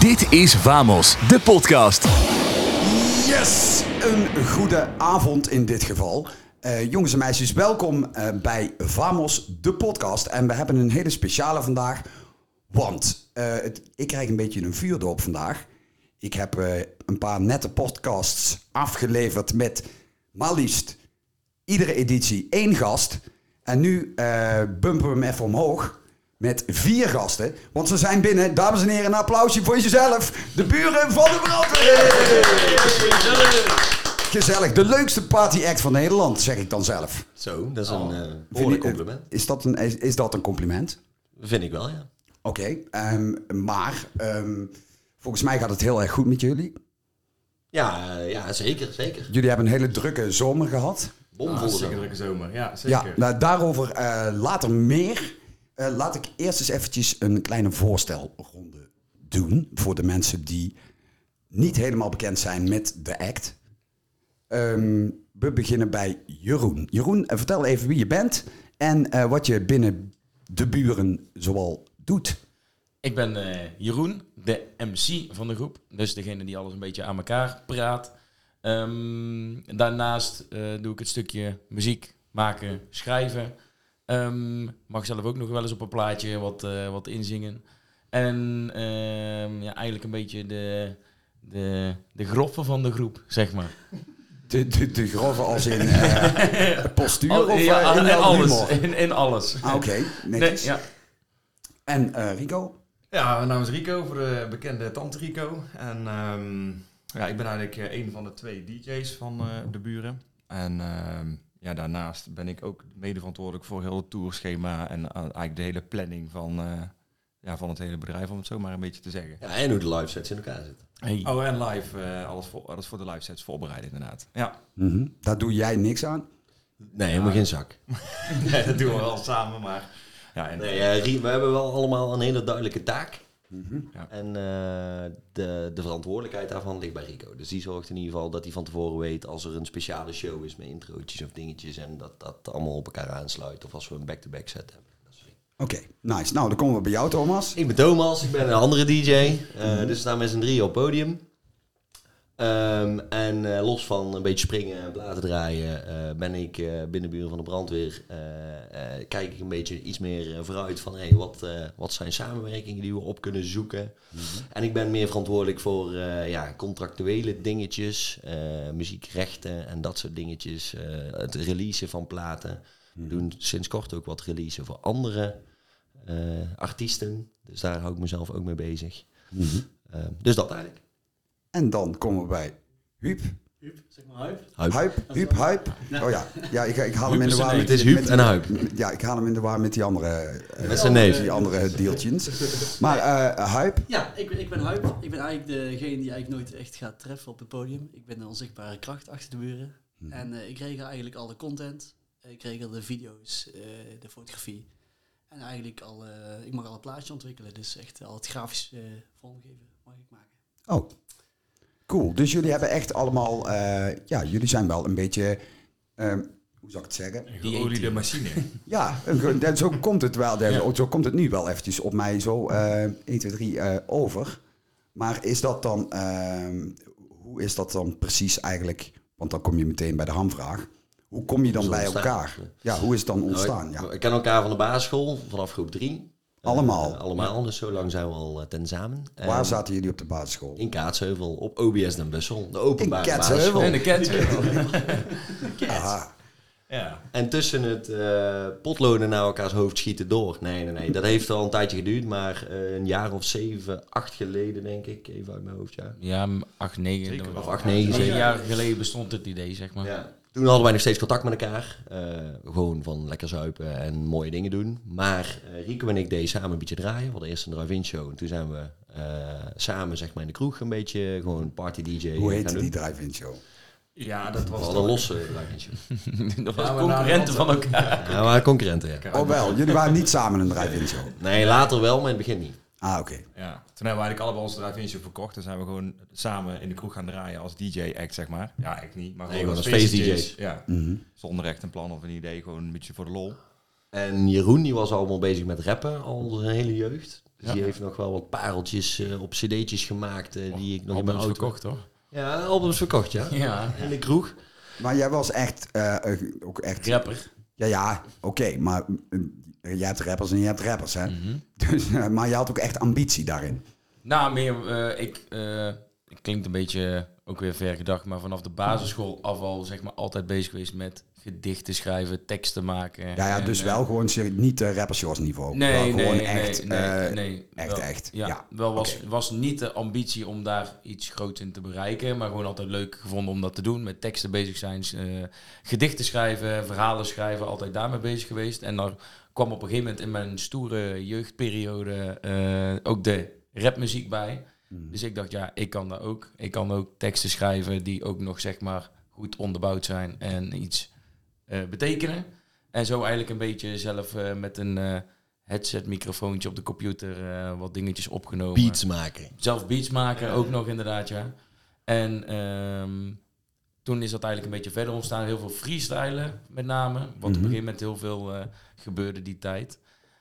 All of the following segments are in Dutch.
Dit is Vamos, de podcast. Yes! Een goede avond in dit geval. Eh, jongens en meisjes, welkom eh, bij Vamos, de podcast. En we hebben een hele speciale vandaag. Want eh, ik krijg een beetje een vuurdoop vandaag. Ik heb een paar nette podcasts afgeleverd met maar liefst iedere editie één gast. En nu bumpen we hem even omhoog met vier gasten. Want ze zijn binnen. Dames en heren, een applausje voor jezelf. De buren van de brandweer. Gezellig. De leukste party act van Nederland, zeg ik dan zelf. Zo, dat is een eh je- compliment. Is dat een, is, is dat een compliment? Vind ik wel, ja. Oké. ehm, maar ehm, volgens mij gaat het heel erg goed met jullie. Ja, eh, ja zeker, zeker. Jullie hebben een hele drukke zomer gehad. Bomvol Hartstikke zo. drukke zomer, ja, zeker. Ja, nou, daarover eh, later meer. Eh, laat ik eerst eens eventjes een kleine voorstelronde doen voor de mensen die niet helemaal bekend zijn met de act. Ehm, we beginnen bij Jeroen. Jeroen, eh, vertel even wie je bent en eh, wat je binnen de buren zoal doet. Ik ben Jeroen, de MC van de groep. Dus degene die alles een beetje aan elkaar praat. Ehm, daarnaast doe ik het stukje muziek maken, schrijven. Ehm, mag zelf ook nog wel eens op een plaatje wat, eh, wat inzingen. En ehm, ja, eigenlijk een beetje de, de, de groffe van de groep, zeg maar. De, de, de grove als in eh, postuur Al- of eh, ja, in alles. In, in alles. Ah, Oké, Nee, netjes. ja. En eh, Rico? Ja, mijn naam is Rico, voor de bekende Tante Rico. En ehm, ja, ik ben eigenlijk een van de twee DJ's van eh, de buren. En ehm, ja, daarnaast ben ik ook mede verantwoordelijk voor heel het tourschema en eh, eigenlijk de hele planning van, eh, ja, van het hele bedrijf, om het zo maar een beetje te zeggen. Ja, en hoe de live sets in elkaar zitten. Hey. Oh, en live, eh, alles, voor, alles voor de live sets voorbereiden inderdaad. Ja, Mhm. Daar doe jij niks aan. Nee, helemaal geen zak. nee, dat doen we wel samen, maar... Ja, en, Nee, Rie- we hebben wel allemaal een hele duidelijke taak. Ja. En eh, de, de verantwoordelijkheid daarvan ligt bij Rico. Dus die zorgt in ieder geval dat hij van tevoren weet als er een speciale show is met introotjes of dingetjes. En dat dat allemaal op elkaar aansluit. Of als we een back-to-back set hebben. Oké, nice. Nou, dan komen we bij jou, Thomas. Ik ben Thomas, ik ben een andere DJ. eh, Dus we staan met z'n drieën op het podium. Ehm, en eh, los van een beetje springen en platen draaien, eh, ben ik eh binnenburen van de brandweer. kijk ik een beetje iets meer vooruit van hey, wat, wat zijn samenwerkingen die we op kunnen zoeken. En ik ben meer verantwoordelijk voor ja, contractuele dingetjes, muziekrechten en dat soort dingetjes. het releasen van platen. We doen sinds kort ook wat releasen voor andere artiesten. Dus daar hou ik mezelf ook mee bezig. Eh, dus dat eigenlijk. En dan komen we bij Huub. Zeg maar hype. Huip. Huip, Huip. Oh ja, ja ik, ik haal hem in de war met Het is Huub en Huip. Ja, ik haal hem in de war met die andere, eh, Met zijn neef. die andere deeltjes. Maar eh Huip, Ja, ik, ben- ik ben hype. Ik ben eigenlijk degene die eigenlijk nooit echt gaat treffen op het podium. Ik ben de onzichtbare kracht achter de buren. En eh, ik regel eigenlijk alle content. Ik regel de video's, eh, de fotografie. En eigenlijk al, eh, ik mag alle plaatjes ontwikkelen. Dus echt al het grafisch eh, vormgeven mag ik maken. oh, cool. Dus jullie hebben echt allemaal, eh, ja, jullie zijn wel een beetje, eh, hoe zou ik het zeggen? Een geoliede machine. Ja, dat- zo komt het wel. Ja. Zo komt het nu wel eventjes op mij zo eh 1, 2, 3 eh, over. Maar is dat dan, ehm, hoe is dat dan precies eigenlijk? Want dan kom je meteen bij de hamvraag. Hoe kom je dan bij ontstaan. elkaar? Ja, hoe is het dan ontstaan? Nou, Ja. ik, ik ken elkaar van de basisschool, vanaf groep 3. Allemaal? allemaal, dus zo lang zijn we al uh, tezamen. Waar En zaten jullie op de basisschool? In Kaatsheuvel, op OBS Den Bussel, de openbare In Kaatsheuvel? basisschool. En de cat. Aha. Ja. En tussen het eh, potloden naar elkaars hoofd schieten door. Nee, nee, nee. Dat heeft al een tijdje geduurd, maar eh, een jaar of zeven, acht geleden denk ik. Even uit mijn hoofd, ja. Ja, 8, 9. Zeker wel. Of acht, negen, Negen zeven. jaar geleden bestond het idee, zeg maar. Ja. Toen hadden wij nog steeds contact met elkaar. Eh, gewoon van lekker zuipen en mooie dingen doen. Maar eh, Rico en ik deden samen een beetje draaien. We hadden eerst een drive-in show. En toen zijn we eh, samen zeg maar, in de kroeg een beetje gewoon party DJ Hoe heette die drive-in show? ja, dat We was hadden een losse drive-in show. Dat Ja, waren na de concurrenten van elkaar. Ja, maar concurrenten, ja. Oh wel, jullie waren niet samen een drive-in show. Nee, later wel, maar in het begin niet. Ah, oké. Ja, toen hebben we eigenlijk allebei onze show verkocht. En zijn we gewoon samen in de kroeg gaan draaien als DJ-act, zeg maar. Ja, ik niet, maar Nee, gewoon, gewoon als face face DJ's. Ja, Mhm. zonder echt een plan of een idee, gewoon een beetje voor de lol. En Jeroen die was allemaal bezig met rappen al zijn hele jeugd. Dus Ja. die heeft nog wel wat pareltjes eh, op cd'tjes gemaakt eh, die ik nog in mijn Albums auto... verkocht hoor. Ja, albums verkocht, ja. Ja. In de kroeg. Maar jij was echt, eh, ook echt... Rapper. Ja, ja, oké, maar eh, je hebt rappers en je hebt rappers, hè. Mhm. Dus, eh, maar je had ook echt ambitie daarin. Nou, meer, eh, ik, eh, het klinkt een beetje ook weer ver gedacht, maar vanaf de basisschool af al zeg maar altijd bezig geweest met gedichten schrijven, teksten maken. Ja, ja En, dus eh, wel gewoon niet uh, rappershows niveau. Nee, wel nee, gewoon nee, echt, nee, eh, nee, echt, wel, echt. Ja, Ja, wel was, was niet de ambitie om daar iets groots in te bereiken, maar gewoon altijd leuk gevonden om dat te doen. Met teksten bezig zijn, eh, gedichten schrijven, verhalen schrijven, altijd daarmee bezig geweest. En daar kwam op een gegeven moment in mijn stoere jeugdperiode eh, ook de rapmuziek bij. Hmm. Dus ik dacht, ja, ik kan dat ook. Ik kan ook teksten schrijven die ook nog zeg maar goed onderbouwd zijn en iets eh, betekenen. En zo eigenlijk een beetje zelf eh, met een headset microfoontje op de computer wat dingetjes opgenomen. Beats maken. Zelf beats maken, ook nog inderdaad, ja. En ehm, toen is dat eigenlijk een beetje verder ontstaan. Heel veel freestylen met name. Wat op een gegeven moment heel veel eh, gebeurde die tijd.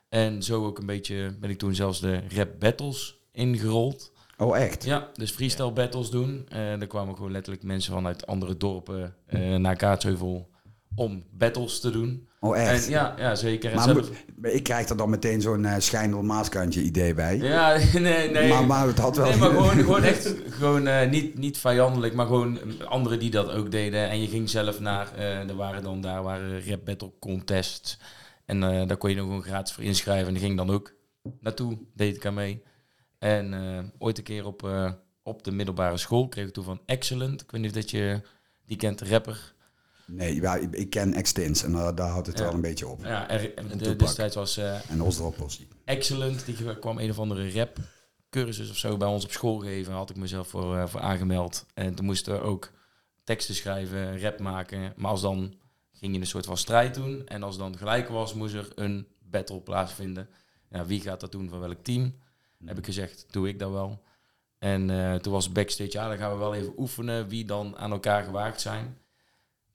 En zo ook een beetje ben ik toen zelfs de rap battles ingerold. Oh, echt? Ja, dus freestyle battles doen. En er kwamen gewoon letterlijk mensen vanuit andere dorpen eh, naar Kaatsheuvel om battles te doen. Oh, echt? En, ja, ja, zeker. Maar ik krijg er dan meteen zo'n uh, schijndel maaskantje idee bij. ja, nee, nee. Maar, maar het had wel... Nee, maar gewoon, gewoon echt gewoon, eh, niet, niet vijandelijk, maar gewoon anderen die dat ook deden. En je ging zelf naar, eh, er waren dan daar waren rap battle contests. En eh, daar kon je nog gewoon gratis voor inschrijven. En die ging dan ook naartoe, deed ik aan mee. En eh, ooit een keer op, eh, op de middelbare school kreeg ik toen van Excellent. Ik weet niet of dat je die kent, de rapper. Nee, ja, ik, ik ken Extins en uh, daar houdt het Ja. wel een beetje op. Ja, er, de, Tupac. destijds was eh, En. Excellent. Die kwam een of andere rap cursus of zo bij ons op school geven. Had ik mezelf voor, eh, voor aangemeld. En toen moesten we ook teksten schrijven, rap maken. Maar als dan ging je een soort van strijd doen. En als dan gelijk was, moest er een battle plaatsvinden. Ja, wie gaat dat doen van welk team? Heb ik gezegd, doe ik dat wel. En eh, toen was backstage, ja, dan gaan we wel even oefenen wie dan aan elkaar gewaagd zijn.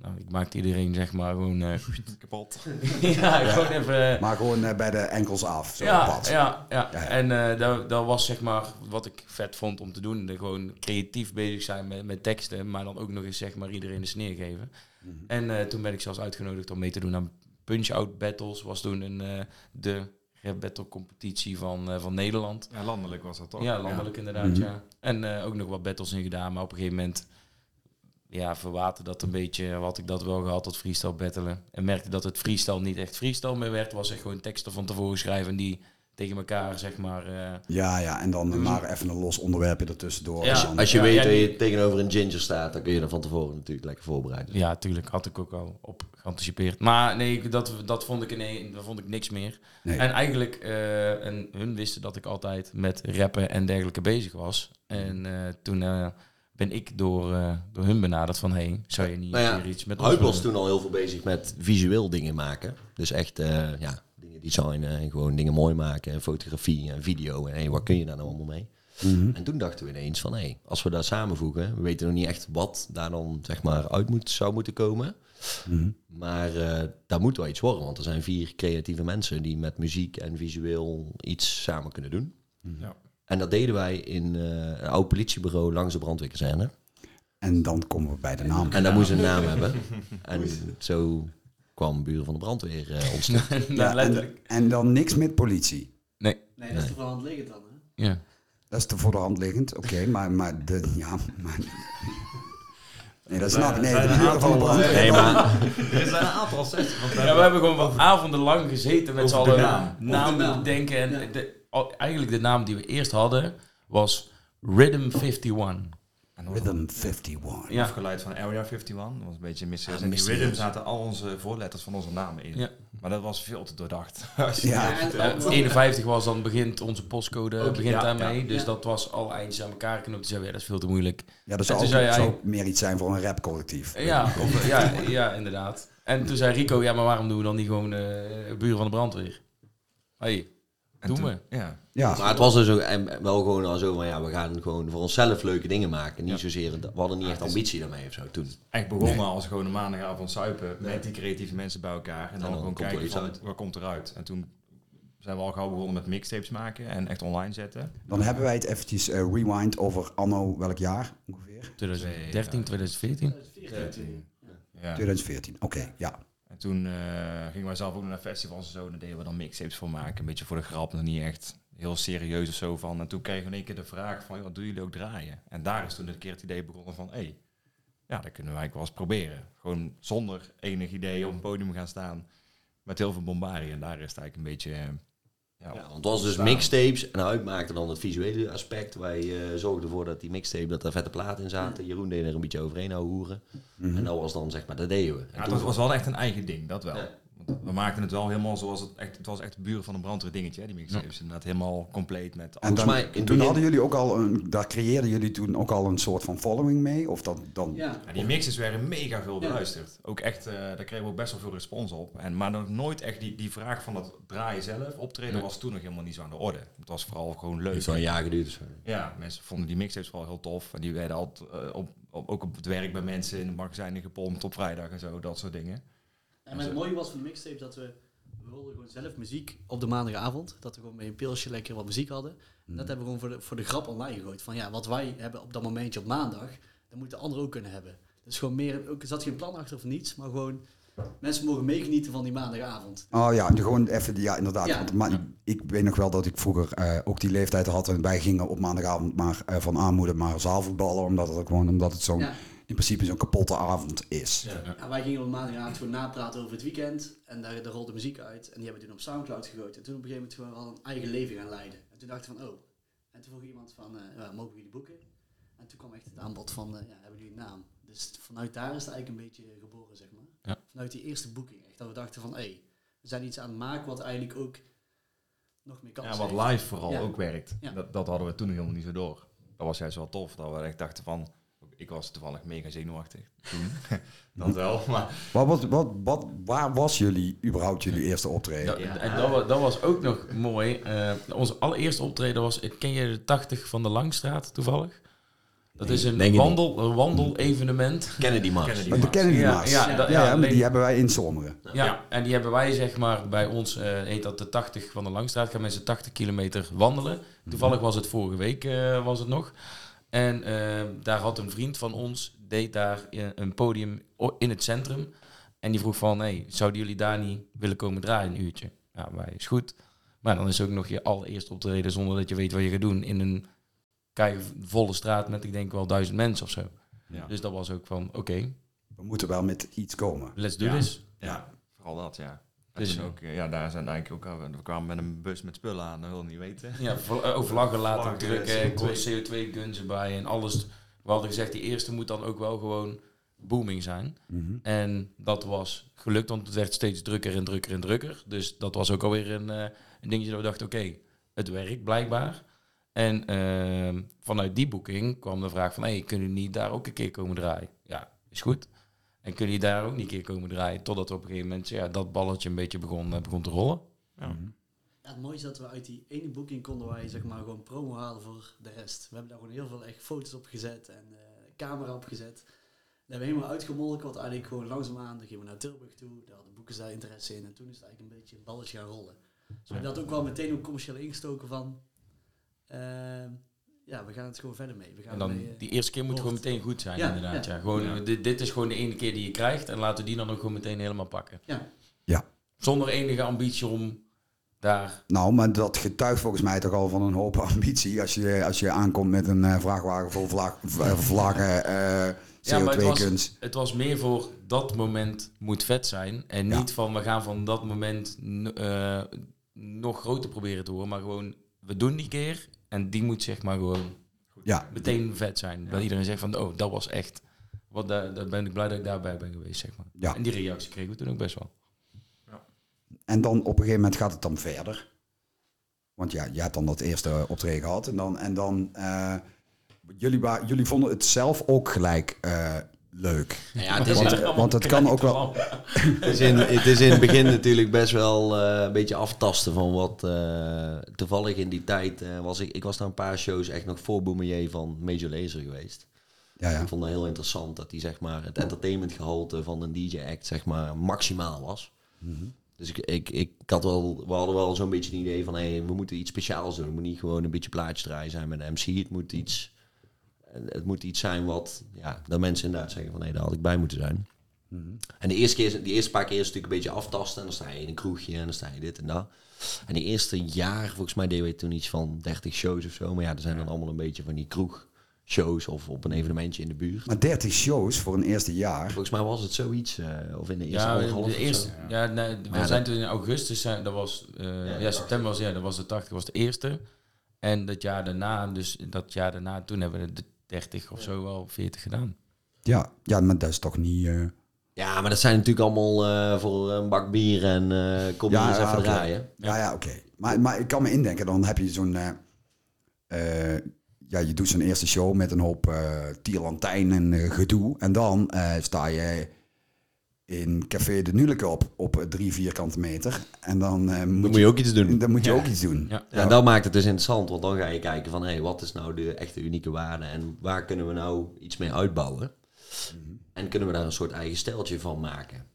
Nou, ik maakte iedereen zeg maar gewoon... eh, Kapot. ja, gewoon even... Maar gewoon uh, bij de enkels af. Zo Ja, pad. ja, ja, Ja. En eh, dat, dat was zeg maar wat ik vet vond om te doen. De gewoon creatief bezig zijn met, met teksten, maar dan ook nog eens zeg maar iedereen de sneer geven. Mhm. En eh, toen ben ik zelfs uitgenodigd om mee te doen aan Punch-Out Battles. Was toen een, eh, de rap battle competitie van, eh, van Nederland. Ja, landelijk was dat toch? Ja, landelijk inderdaad, Mhm. ja. En eh, ook nog wat battles in gedaan, maar op een gegeven moment ja, verwaterde dat een beetje. Had ik dat wel gehad tot freestyle battelen. En merkte dat het freestyle niet echt freestyle meer werd. Was echt gewoon teksten van tevoren schrijven en die tegen elkaar, zeg maar... eh, Ja, ja, en dan maar even een los onderwerpje ertussendoor. Ja, dan- Als je Ja, weet ja, dat je tegenover een ginger staat, dan kun je er van tevoren natuurlijk lekker voorbereiden. ja, tuurlijk had ik ook al op geanticipeerd. Maar nee, dat, dat, vond ik in, dat vond ik niks meer. Nee. En eigenlijk, eh, en hun wisten dat ik altijd met rappen en dergelijke bezig was. En eh, toen eh, ben ik door, eh, door hun benaderd van, hey, zou je niet Nou ja, iets met ons Huip was toen al heel veel bezig met visueel dingen maken. Dus echt, eh, ja, dingen designen en gewoon dingen mooi maken. En fotografie en video. En hey, wat kun je daar nou allemaal mee? Mhm. En toen dachten we ineens van, hé, als we dat samenvoegen, we weten nog niet echt wat daar dan zeg maar uit moet, zou moeten komen. Mhm. Maar eh daar moet wel iets worden, want er zijn vier creatieve mensen die met muziek en visueel iets samen kunnen doen. Ja. En dat deden wij in eh, een oud politiebureau langs de brandweerkazerne. En dan komen we bij de naam. En dat moest een naam hebben. En zo kwam Buren van de Brandweer eh ontstaan. Ja, en, letterlijk. en dan niks met politie. Nee, Nee, dat is toch wel aan het liggen dan, hè? ja. Dat is te voor de hand liggend, oké, maar, maar de, ja, maar... Nee, dat snap ik. Nee, zijn de een buren van de aantal, brandweer. Nee, maar Er zijn een aantal sessies. Ja, we hebben- gewoon wat avonden lang gezeten met z'n allen naam. naam. denken. En Ja. de, eigenlijk de naam die we eerst hadden was Rhythm 51. En dat was Rhythm 51. Ja. afgeleid van Area 51. Dat was een beetje mysterieus. Ah, en die rhythm zaten al onze voorletters van onze namen in. Ja. Maar dat was veel te doordacht. Ja. en- Eh, 51 was dan begint onze postcode Ook, begint ja, daarmee. ja. dus Ja. dat was al eindjes aan elkaar knopen. Toen ja, dat is veel te moeilijk. Ja, dat zou, ook, zei zou meer iets zijn voor een rapcollectief. Ja, of, ja, ja, inderdaad. En toen zei Rico, ja, maar waarom doen we dan niet gewoon eh buren van de brandweer? Hey, doen toen- we. Ja. Ja, Maar het was dus ook en wel gewoon al zo van ja, we gaan gewoon voor onszelf leuke dingen maken. Niet Ja. zozeer, we hadden niet Ja, echt ambitie daarmee of zo toen. Echt begonnen als gewoon een maandagavond suipen met die creatieve mensen bij elkaar. En dan, dan gewoon kijken van, wat komt eruit. En toen zijn we al gauw begonnen met mixtapes maken en echt online zetten. Dan hebben wij het eventjes eh, rewind over anno welk jaar ongeveer? 2013, 2014. 14. Ja. 2014, oké, ja. En toen eh, gingen wij zelf ook naar festivals en zo. En daar deden we dan mixtapes voor maken. Een beetje voor de grap, nog niet echt heel serieus of zo van. En toen kregen we in één keer de vraag van, wat doen jullie ook draaien? En daar is toen een keer het idee begonnen van, hé, hey, ja, dat kunnen we eigenlijk wel eens proberen. Gewoon zonder enig idee op een podium gaan staan. Met heel veel bombarie. En daar is het eigenlijk een beetje... ja, Ja, want het was dus mixtapes en hij maakte dan het visuele aspect. Wij eh, zorgden ervoor dat die mixtape, dat er vette platen in zaten. Jeroen deed er een beetje overheen nou hoeren. En dat was dan zeg maar, dat deden we. En Ja, toen- was, was wel echt een eigen ding, dat wel. Ja. We maakten het wel helemaal zoals het echt... Het was echt buren van een brandweer dingetje, hè, die mixtapes. Inderdaad helemaal compleet met... En Volgens dan, mij in het toen begin- hadden jullie ook al, een, daar creëerden jullie toen ook al een soort van following mee? Of dat dan... Ja. Ja, die mixes werden mega veel Ja. beluisterd. Ook echt, eh, daar kregen we ook best wel veel respons op. En, maar nog nooit echt die, die vraag van dat draaien zelf, optreden, Nee. was toen nog helemaal niet zo aan de orde. Het was vooral gewoon leuk. wel een jaar geduurd. Ja, mensen vonden die mixtapes vooral heel tof. En die werden altijd eh, op, op, ook op het werk bij mensen in de magazijnen gepompt op vrijdag en zo, dat soort dingen. En het mooie was van de mixtape dat we, we wilden gewoon zelf muziek op de maandagavond. Dat we gewoon bij een pilsje lekker wat muziek hadden. En dat hebben we gewoon voor de, voor de grap online gegooid. Van ja, wat wij hebben op dat momentje op maandag, dat moeten anderen ook kunnen hebben. Dus gewoon meer, ook, er zat geen plan achter of niets, maar gewoon mensen mogen meegenieten van die maandagavond. Oh ja, gewoon even, ja inderdaad. Ja. Want, maar ik weet nog wel dat ik vroeger eh, ook die leeftijd had en wij gingen op maandagavond maar eh, van armoede maar zaalvoetballen, omdat het ook gewoon, omdat het zo'n, Ja. In principe zo'n kapotte avond is. Ja, wij gingen op maandagavond gewoon napraten over het weekend. En daar, daar rolde muziek uit. En die hebben we toen op Soundcloud gegooid. En toen op een gegeven moment gewoon al een eigen leven gaan leiden. En toen dacht ik van, oh. En toen vroeg iemand van, eh, ja, mogen we jullie boeken? En toen kwam echt het aanbod van, eh, ja, hebben jullie een naam? Dus vanuit daar is het eigenlijk een beetje geboren, zeg maar. Ja. Vanuit die eerste boeking. Echt dat we dachten van, hé, hey, we zijn iets aan het maken wat eigenlijk ook nog meer kans Ja, wat live vooral Ja. ook werkt. Ja. Dat, dat hadden we toen nog helemaal niet zo door. Dat was juist wel tof, dat we echt dachten van... Ik was toevallig mega zenuwachtig toen. dat wel, maar... Wat, wat, wat, wat, waar was jullie, überhaupt jullie eerste optreden? Dat, Ja. En dat was, dat was ook nog mooi. Eh, onze allereerste optreden was, ken je de 80 van de Langstraat toevallig? Dat is een wandel, een wandel-evenement. Kennedy Mars. Kennedy de Kennedy Mars. ja, Ja, dat- ja, ja, maar die hebben wij in Zomeren. Ja, en die hebben wij zeg maar bij ons, eh, heet dat de 80 van de Langstraat, gaan mensen 80 kilometer wandelen. Toevallig was het vorige week eh, was het nog. En eh, daar had een vriend van ons, deed daar eh, een podium in het centrum. En die vroeg van, hey, zouden jullie daar niet willen komen draaien een uurtje? Ja, wij is goed. Maar dan is ook nog je allereerste optreden zonder dat je weet wat je gaat doen in een kei volle straat met ik denk wel duizend mensen of zo. Ja. Dus dat was ook van, oké, We moeten wel met iets komen. let's do Ja. this. Ja, vooral dat, ja. Dus- toen ook, eh, ja, daar zijn eigenlijk ook, we kwamen met een bus met spullen aan, dat wil niet weten. Ja, eh, over vlaggen laten Vlaggen, drukken, CO2. CO2-guns erbij en alles. We hadden gezegd, die eerste moet dan ook wel gewoon booming zijn. Mhm. En dat was gelukt, want het werd steeds drukker en drukker en drukker. Dus dat was ook alweer een, eh, een dingetje dat we dachten, oké, het werkt blijkbaar. En ehm, vanuit die boeking kwam de vraag van, hey, kunnen jullie niet daar ook een keer komen draaien? Ja, is goed. En kunnen jullie daar ook niet een keer komen draaien? Totdat we op een gegeven moment ja, dat balletje een beetje begon, eh, begon te rollen. Ja, het mooie is dat we uit die ene boeking konden wij zeg maar gewoon promo halen voor de rest. We hebben daar gewoon heel veel echt foto's op gezet en eh, camera op gezet. Dat hebben we helemaal uitgemolken, wat eigenlijk gewoon langzaamaan, dan gingen we naar Tilburg toe, daar hadden boekers daar interesse in en toen is het eigenlijk een beetje een balletje gaan rollen. Dus we hebben dat ook wel meteen ook commercieel ingestoken van, ehm, ja, we gaan het gewoon verder mee. We gaan En dan eh, die eerste keer moet gewoon meteen goed zijn, Ja, inderdaad. ja. Ja. Gewoon, Ja. Dit, dit is gewoon de ene keer die je krijgt en laten we die dan ook gewoon meteen helemaal pakken. Ja. Ja. Zonder enige ambitie om daar... Nou, maar dat getuigt volgens mij toch al van een hoop ambitie. Als je, als je aankomt met een eh, vrachtwagen vol vlag, v- vlaggen, eh Ja, maar het was- CO2-kunst. Het was meer voor dat moment moet vet zijn. En Ja. niet van we gaan van dat moment eh, nog groter proberen te worden. Maar gewoon, we doen die keer en die moet zeg maar gewoon Ja, meteen vet zijn. Dat iedereen zegt van, oh, dat was echt... Wat, daar, daar ben ik blij dat ik daarbij ben geweest, zeg maar. Ja. En die reactie kregen we toen ook best wel. en dan op een gegeven moment gaat het dan verder. Want ja, je hebt dan dat eerste optreden gehad. En dan, en dan eh, jullie, jullie vonden het zelf ook gelijk eh, leuk. Nou ja, het is, Want, het kan ook wel... het, is in, het is in het begin natuurlijk best wel eh, een beetje aftasten van wat... eh, toevallig in die tijd eh, was ik... Ik was naar een paar shows echt nog voor Boumaier van Major Lazer geweest. Ja, ja. Ik vond dat heel interessant dat die zeg maar het entertainment gehalte van een DJ act zeg maar maximaal was. Dus ik, ik, ik had wel, we hadden wel zo'n beetje een idee van, hé, we moeten iets speciaals doen. Het moet niet gewoon een beetje plaatjes draaien zijn met een MC. Het moet iets, het moet iets zijn wat, ja, dat mensen inderdaad zeggen van, hé, daar had ik bij moeten zijn. En de eerste, keer, die eerste paar keer is het natuurlijk een beetje aftasten. En dan sta je in een kroegje en dan sta je dit en dat. En die eerste jaar, volgens mij deden we toen iets van 30 shows of zo. Maar ja, er zijn dan allemaal een beetje van die kroegshows of op een evenementje in de buurt. Maar 30 shows voor een eerste jaar. Volgens mij was het zoiets, eh, of in de eerste Ja, de of eerste, zo. ja, nee, we zijn toen in augustus, zijn, dat was, eh, ja, ja, september was, ja, dat was de 80, was de eerste. En dat jaar daarna, dus dat jaar daarna, toen hebben we de 30 of zo wel 40 gedaan. Ja, ja, maar dat is toch niet... eh, Ja, maar dat zijn natuurlijk allemaal eh, voor een bak bier en eh kom je Ja, eens ja, even oké. draaien. Ja, ja, oké. Maar, maar ik kan me indenken, dan heb je zo'n... eh, eh, ja, je doet zo'n eerste show met een hoop eh tierlantijn en eh, gedoe. En dan eh, sta je in Café de Nuleke op, op drie vierkante meter. En dan, eh, moet, Dan moet je ook iets doen. Dan moet je ook iets doen. Ja. Ja, en dat maakt het dus interessant, want dan ga je kijken van, hé, wat is nou de echte unieke waarde en waar kunnen we nou iets mee uitbouwen? En kunnen we daar een soort eigen steltje van maken?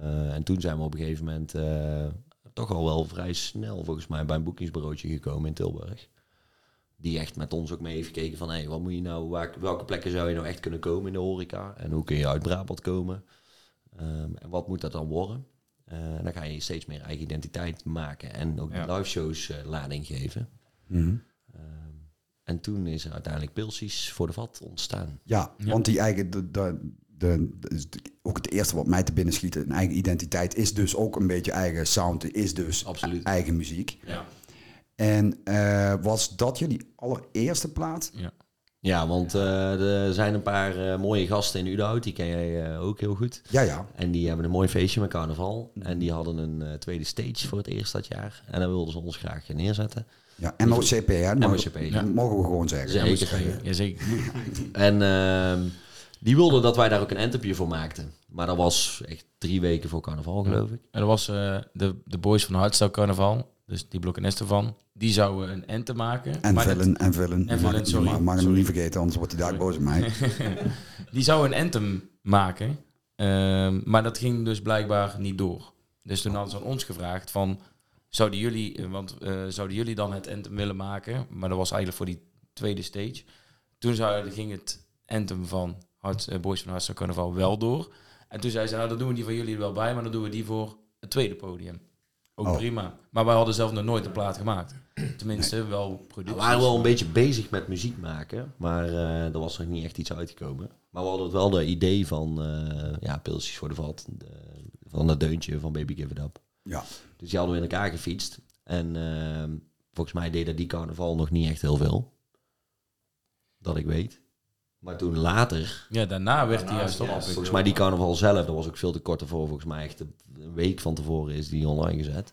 Eh, en toen zijn we op een gegeven moment eh, toch al wel vrij snel, volgens mij, bij een boekingsbureautje gekomen in Tilburg. Die echt met ons ook mee heeft gekeken van, hé, wat moet je nou, waar, welke plekken zou je nou echt kunnen komen in de horeca? En hoe kun je uit Brabant komen? Ehm, en wat moet dat dan worden? Eh, dan ga je steeds meer eigen identiteit maken en ook Ja. live shows eh, lading geven. Mhm. Ehm, en toen is er uiteindelijk Pilsies voor de vat ontstaan. Ja, Ja. want die eigen, de, de, de, ook het eerste wat mij te binnen schiet, een eigen identiteit, is dus ook een beetje eigen sound, is dus Absoluut. eigen muziek. Ja. En eh, was dat jullie allereerste plaat? ja. Ja, want eh, er zijn een paar eh, mooie gasten in Udenhout, die ken jij eh, ook heel goed. Ja, ja. En die hebben een mooi feestje met carnaval. En die hadden een eh, tweede stage voor het eerst dat jaar. En daar wilden ze ons graag neerzetten. ja. MOCP, hè? Mogen- MOCP, dat Mogen we gewoon zeggen. Zeker. Jazeker. En ehm, die wilden dat wij daar ook een entepje voor maakten. Maar dat was echt drie weken voor carnaval, geloof ik. En dat was eh, de, de boys van Hardstyle Carnaval, dus die blok en van, die zouden een ente maken. En maar vullen, en. En je sorry. mag, mag hem Sorry. niet vergeten, anders wordt hij daar boos op mij. Die zou een anthem maken, ehm, maar dat ging dus blijkbaar niet door. Dus toen hadden ze aan ons gevraagd van, zouden jullie, eh, want eh, zouden jullie dan het anthem willen maken? Maar dat was eigenlijk voor die tweede stage. Toen zou, ging het anthem van Hart, eh, Boys van Hardstyle Carnaval wel door. En toen zei ze, nou dan doen we die van jullie er wel bij, maar dan doen we die voor het tweede podium. Ook Oh. prima. Maar wij hadden zelf nog nooit een plaat gemaakt. Tenminste, wel We producties. waren wel een beetje bezig met muziek maken, maar eh, er was nog niet echt iets uitgekomen. Maar we hadden wel de idee van, eh, ja, pilsjes voor de vat, de- van dat deuntje van Baby Give It Up. Ja. Dus die hadden we in elkaar gefietst. En ehm, volgens mij deden die carnaval nog niet echt heel veel. Dat ik weet. Maar toen later, Ja, daarna werd hij juist ja, op. volgens mij die carnaval zelf, dat was ook veel te kort ervoor. Volgens mij echt een week van tevoren is die online gezet.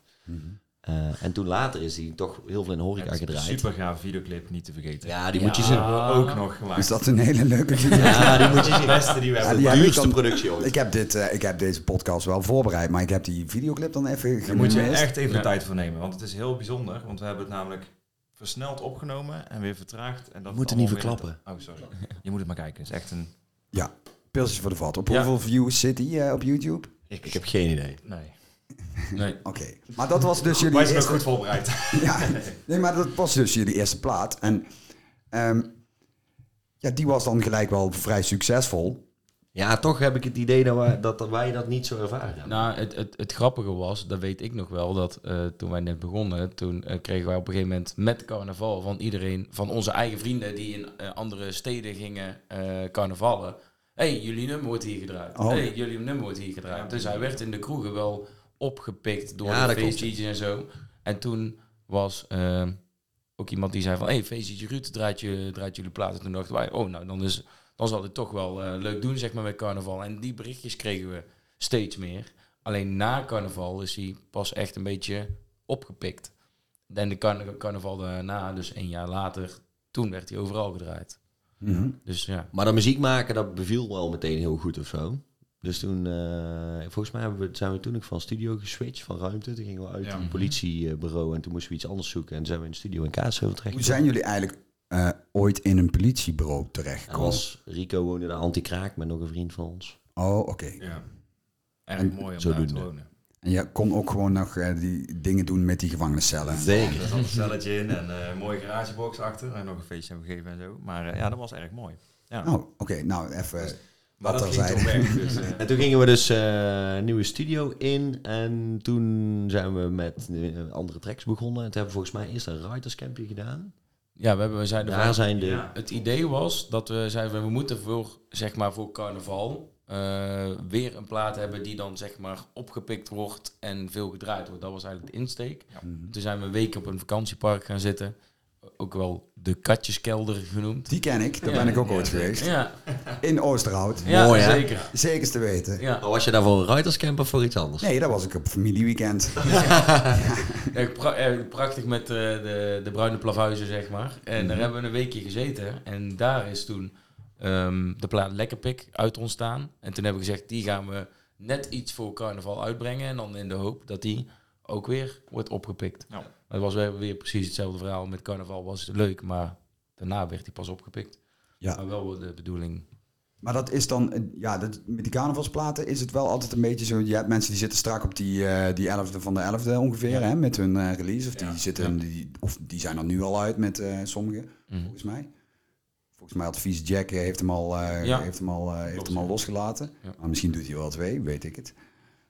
Eh, en toen later is die toch heel veel in de horeca gedraaid. Super gaaf videoclip, niet te vergeten. Ja, die moet je zien. ook nog gemaakt. Is dat een hele leuke video? Ja, die moet je de zien. beste die we Ja, hebben. De duurste productie ooit. Ik heb, dit, eh, ik heb deze podcast wel voorbereid, maar ik heb die videoclip dan even Daar moet je echt even Ja. de tijd voor nemen. Want het is heel bijzonder. Want we hebben het namelijk versneld opgenomen en weer vertraagd. En dat We moeten niet allemaal weer- verklappen. Oh, sorry. Je moet het maar kijken. Het is echt een... Ja, Pilsjes voor de Vat. Op Ja. hoeveel views zit die eh, op YouTube? Ik, ik heb geen idee. Nee. Nee. Oké, maar dat was dus jullie Wij zijn ook eerste... goed voorbereid. Ja, nee, maar dat was dus jullie eerste plaat. En ehm, ja, die was dan gelijk wel vrij succesvol. Ja, toch heb ik het idee dat wij dat, wij dat niet zo ervaren hebben. Nou, het, het, het grappige was, dat weet ik nog wel, dat eh, toen wij net begonnen, toen eh, kregen wij op een gegeven moment met carnaval van iedereen, van onze eigen vrienden die in eh, andere steden gingen eh carnavallen. Hé, hey, jullie nummer wordt hier gedraaid. Oh. hey, jullie nummer wordt hier gedraaid. Dus hij werd in de kroegen wel opgepikt door Ja, de feestjes en zo. En toen was ook iemand die zei van, hé, hey, feestje Ruud draait, je, draait jullie platen. Toen dachten wij, oh, nou, dan, is, dan zal dit toch wel eh, leuk doen, zeg maar, met carnaval. En die berichtjes kregen we steeds meer. Alleen na carnaval is hij pas echt een beetje opgepikt. En de carna- carnaval daarna, dus een jaar later, toen werd hij overal gedraaid. Mhm. Dus ja. Maar dat muziek maken, dat beviel wel meteen heel goed of zo. Dus toen, eh, volgens mij hebben we, zijn we toen ook van studio geswitcht, van ruimte. Toen gingen we uit Ja. een politiebureau en toen moesten we iets anders zoeken. En toen zijn we in de studio in Kaatsheuvel terecht. Hoe zijn jullie eigenlijk eh, ooit in een politiebureau terechtgekomen? was, Rico woonde daar anti-kraak met nog een vriend van ons. Oh, oké. Ja. Erg En mooi om zodoende. daar te wonen. En je kon ook gewoon nog eh, die dingen doen met die gevangeniscellen. Zeker. Er zat een celletje in en eh, een mooie garagebox achter. En nog een feestje hebben gegeven en zo. Maar eh, ja, dat was erg mooi. Ja. Oh, oké. Nou, even maar wat dat er ging toen zeiden. weg. Dus, En toen gingen we dus eh, een nieuwe studio in. En toen zijn we met andere tracks begonnen. En toen hebben we volgens mij eerst een writerscampje gedaan. Ja, we, hebben, we zeiden Daar van- zijn de... ja. Het idee was dat we zeiden, we moeten voor, zeg maar, voor carnaval eh, weer een plaat hebben die dan zeg maar opgepikt wordt en veel gedraaid wordt. Dat was eigenlijk de insteek. Toen zijn we een week op een vakantiepark gaan zitten. Ook wel de Katjeskelder genoemd. Die ken ik, daar Ja, ben ik ook ja, ooit zeker. geweest. Ja, In Oosterhout. ja Mooi, hè? zeker. Zeker te weten. Ja. Maar was je daar voor een writerscamp of voor iets anders? Nee, dat was ik op familieweekend. Ja, pra- eh, prachtig met eh, de, de bruine plavuizen, zeg maar. En daar hebben we een weekje gezeten. En daar is toen ehm, de plaat Lekkerpik uit ontstaan. En toen hebben we gezegd, die gaan we net iets voor carnaval uitbrengen. En dan in de hoop dat die ook weer wordt opgepikt. Ja. Het was weer, weer precies hetzelfde verhaal. Met carnaval was het leuk, maar daarna werd hij pas opgepikt. Ja. Maar wel de bedoeling. Maar dat is dan, ja, dat, met die carnavalsplaten is het wel altijd een beetje zo. Je hebt mensen die zitten strak op die, eh die 11e van de 11e ongeveer, hè, met hun eh, release. Of die, Ja. zitten, die, of die zijn er nu al uit met eh sommigen, Mhm. volgens mij. Volgens mij had Vies Jack heeft hem al, Ja. heeft hem al, heeft hem al losgelaten. Maar misschien doet hij wel twee, weet ik het.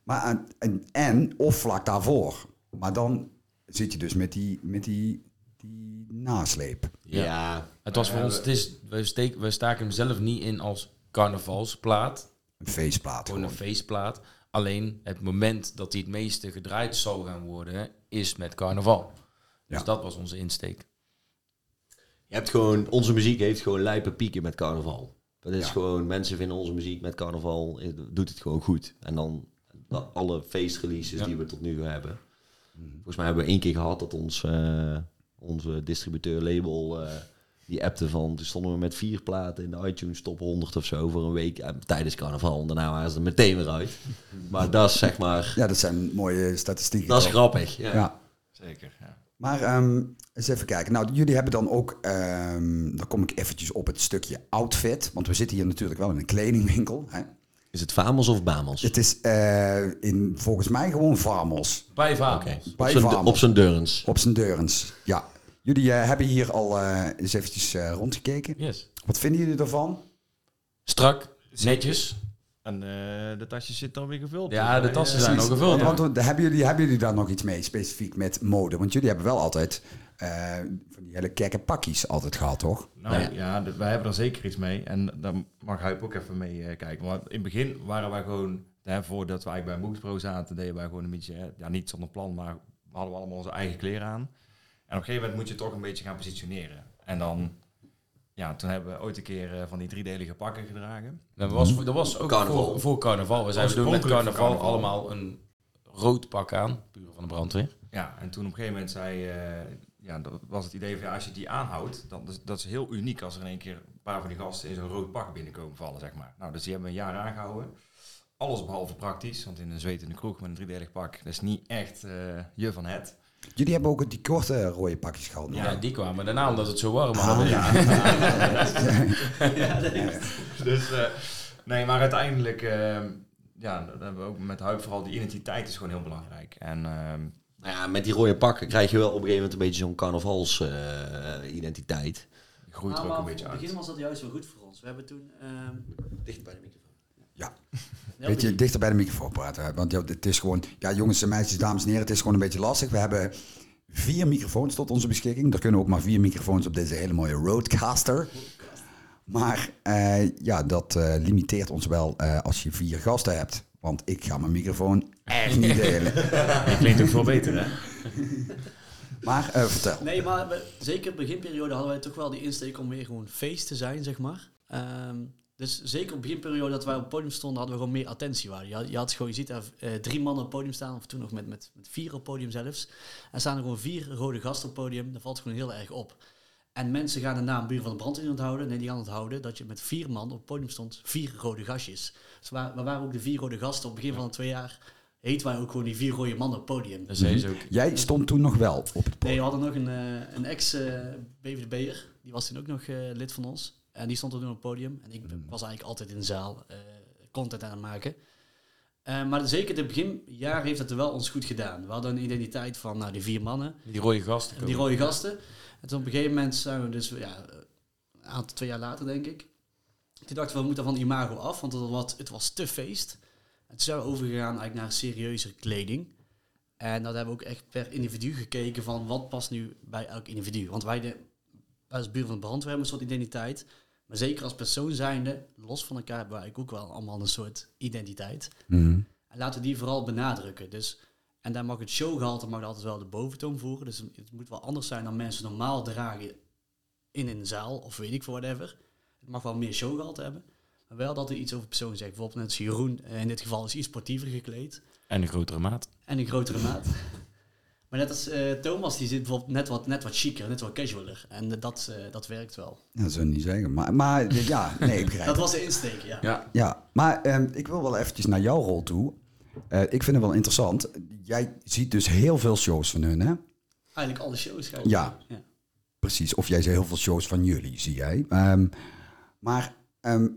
Maar en, en of vlak daarvoor. Maar dan zit je dus met die, met die, die nasleep. Ja. Ja. Het was voor ons, we- het is, we, steek, we staken hem zelf niet in als carnavalsplaat. Een feestplaat Gewoon gewoon. een feestplaat. Alleen het moment dat hij het meeste gedraaid zal gaan worden, is met carnaval. Dus Ja. dat was onze insteek. Je hebt gewoon, onze muziek heeft gewoon lijpe pieken met carnaval. Dat is Ja. gewoon, mensen vinden onze muziek met carnaval, eh, doet het gewoon goed. En dan da- alle feestreleases Ja. die we tot nu toe hebben. Volgens mij hebben we één keer gehad dat ons, eh, onze distributeur label, eh, die appte van, toen stonden we met vier platen in de iTunes top 100 of zo voor een week eh, tijdens carnaval. En daarna waren ze er meteen weer uit. Maar dat is zeg maar, Ja, dat zijn mooie statistieken. dat is toch? grappig. Ja. Ja. Zeker, ja. Maar ehm, eens even kijken. Nou, jullie hebben dan ook, ehm, dan kom ik eventjes op het stukje outfit. Want we zitten hier natuurlijk wel in een kledingwinkel. Hè? Is het Famos of Bamos? Het is eh, in, volgens mij gewoon Vamos. Bij Vamos. Oké. Bij Op zijn- Vamos. Op zijn deurns. Op zijn deurens. Ja. Jullie eh, hebben hier al eh, eens eventjes eh, rondgekeken. Yes. Wat vinden jullie ervan? Strak, netjes. En eh, de tasjes zitten dan weer gevuld. Ja, de tassen eh, zijn Precies. ook gevuld. Want, ja. want hebben, jullie, hebben jullie daar nog iets mee, specifiek met mode? Want jullie hebben wel altijd van die hele kekke pakjes altijd gehad, toch? Nou ja, d- wij hebben er zeker iets mee. En daar mag Huip ook even mee eh, kijken. Want in het begin waren wij gewoon, hè, voordat wij bij Moves Pro zaten, deden wij gewoon een beetje, hè, ja niet zonder plan, maar hadden we allemaal onze eigen kleren aan. En op een gegeven moment moet je toch een beetje gaan positioneren. En dan, ja, toen hebben we ooit een keer eh, van die driedelige pakken gedragen. Dat was, dat was ook Carnaval. Voor, voor carnaval. We zeiden, we doen met carnaval, carnaval. allemaal een rood pak aan. Puur van de brandweer. Ja, en toen op een gegeven moment zei, eh, ja, dat was het idee van ja, als je die aanhoudt, dan dat is, dat is heel uniek als er in één keer een paar van die gasten in zo'n rood pak binnenkomen vallen, zeg maar. Nou, dus die hebben we een jaar aangehouden. Alles behalve praktisch, want in een zwetende kroeg met een driedelig pak, dat is niet echt eh, je van het. Jullie hebben ook die korte rode pakjes gehad. Ja. die kwamen daarna omdat het zo warm Ah, was. ja. Dus, eh, nee, maar uiteindelijk, eh, ja, dat hebben we ook met Huip vooral, die identiteit is gewoon heel belangrijk. En ehm, Nou ja, met die rode pakken krijg je wel op een gegeven moment een beetje zo'n carnavals-identiteit. die groeit er Nou, ook een beetje in het begin uit. was dat juist wel goed voor ons. We hebben toen... ehm, Dicht bij de microfoon. Ja. ja, Beetje dichter bij de microfoon praten. Want het is gewoon, ja, jongens en meisjes, dames en heren, het is gewoon een beetje lastig. We hebben vier microfoons tot onze beschikking. Er kunnen ook maar vier microfoons op deze hele mooie Roadcaster. Maar eh, ja, dat eh, limiteert ons wel eh, als je vier gasten hebt. Want ik ga mijn microfoon echt niet delen. Die klinkt ook veel beter, hè? Maar eh, vertel. Nee, maar we, zeker in de beginperiode hadden wij toch wel die insteek om weer gewoon feest te zijn, zeg maar. Ehm, dus zeker op de beginperiode dat wij op het podium stonden, hadden we gewoon meer attentiewaarde. Je had, je had gewoon, je ziet daar eh, drie mannen op het podium staan, of toen nog met, met, met vier op het podium zelfs. En staan er gewoon vier rode gasten op het podium, dat valt gewoon heel erg op. En mensen gaan de naam Buur van de Brand in onthouden. Nee, die gaan onthouden dat je met vier man op het podium stond, vier rode gastjes. Dus we, we waren ook de vier rode gasten. Op het begin van de twee jaar heten wij ook gewoon die vier rode mannen op het podium. Ze ook. Jij stond toen nog wel op het Nee, podium. we hadden nog een, eh, een ex-BVDB'er. die was toen ook nog eh, lid van ons. En die stond er toen op het podium. En ik was eigenlijk altijd in de zaal eh, content aan het maken. Eh, maar zeker het beginjaar heeft het er wel ons goed gedaan. We hadden een identiteit van nou, die vier mannen, Die rode gasten. die rode gasten. En toen op een gegeven moment zijn we dus, ja, een aantal, twee jaar later denk ik. Toen dachten we, we moeten van die imago af, want het was, het was te feest. Toen zijn we overgegaan eigenlijk naar serieuze kleding. En dat hebben we ook echt per individu gekeken van wat past nu bij elk individu. Want wij, de, als buur van de brandweer hebben een soort identiteit. Maar zeker als persoon zijnde, los van elkaar hebben wij ook wel allemaal een soort identiteit. Mhm. En laten we die vooral benadrukken. Dus, en daar mag het showgehalte mag altijd wel de boventoon voeren. Dus het moet wel anders zijn dan mensen normaal dragen in een zaal of weet ik voor whatever. Het mag wel meer showgehalte hebben. Maar wel dat er iets over persoon zegt. Bijvoorbeeld net als Jeroen, eh, in dit geval is iets sportiever gekleed. En een grotere maat. En een grotere maat. Maar net als eh, Thomas, die zit bijvoorbeeld net wat, net wat chiquer, net wat casualer. En eh, dat, eh, dat werkt wel. Ja, dat zou ik niet zeggen. Maar, maar ja, nee, ik begrijp Dat was de insteek, ja. Ja. Ja, maar ehm, ik wil wel eventjes naar jouw rol toe. Eh, ik vind het wel interessant. Jij ziet dus heel veel shows van hun, hè? Eigenlijk alle shows ga je Ja. ja. Precies. Of jij ziet heel veel shows van jullie, zie jij. Ehm, maar ehm,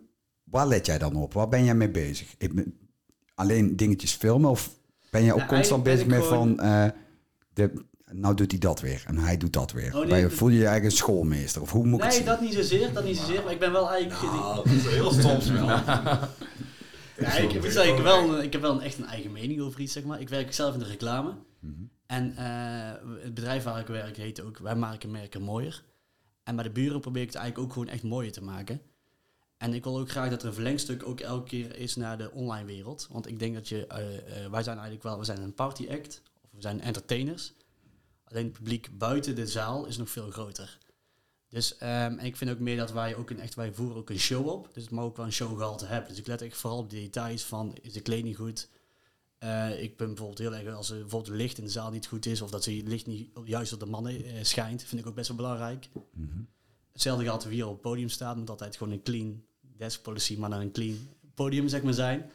waar let jij dan op? Waar ben jij mee bezig? Ik ben- alleen dingetjes filmen? Of ben jij ook Nou, constant bezig met ik van... eh, de, nou doet hij dat weer en hij doet dat weer. Oh, nee, je, voel je je eigen schoolmeester? Of hoe moet ik het Nee, dat niet zozeer, dat niet zozeer. Maar ik ben wel eigenlijk... Nou, heel soms wel. Ja, ik, ik moet zeggen, ik heb wel, een, ik heb wel een, echt een eigen mening over iets, zeg maar. Ik werk zelf in de reclame. Mhm. En eh, het bedrijf waar ik werk heet ook Wij maken merken mooier. En bij de buren probeer ik het eigenlijk ook gewoon echt mooier te maken. En ik wil ook graag dat er een verlengstuk ook elke keer is naar de online wereld. Want ik denk dat je, eh, eh, wij zijn eigenlijk wel, we zijn een party act. Of we zijn entertainers. Alleen het publiek buiten de zaal is nog veel groter. Dus ehm, en ik vind ook meer dat wij ook een echt, wij voeren ook een show op. Dus het mag ook wel een showgehalte hebben. Dus ik let echt vooral op de details van, is de kleding goed? Eh, ik ben bijvoorbeeld heel erg, als er bijvoorbeeld het licht in de zaal niet goed is, of dat het licht niet juist op de mannen schijnt, vind ik ook best wel belangrijk. Hetzelfde geldt wie hier op het podium staat, moet altijd gewoon een clean desk policy, maar dan een clean podium zeg maar zijn.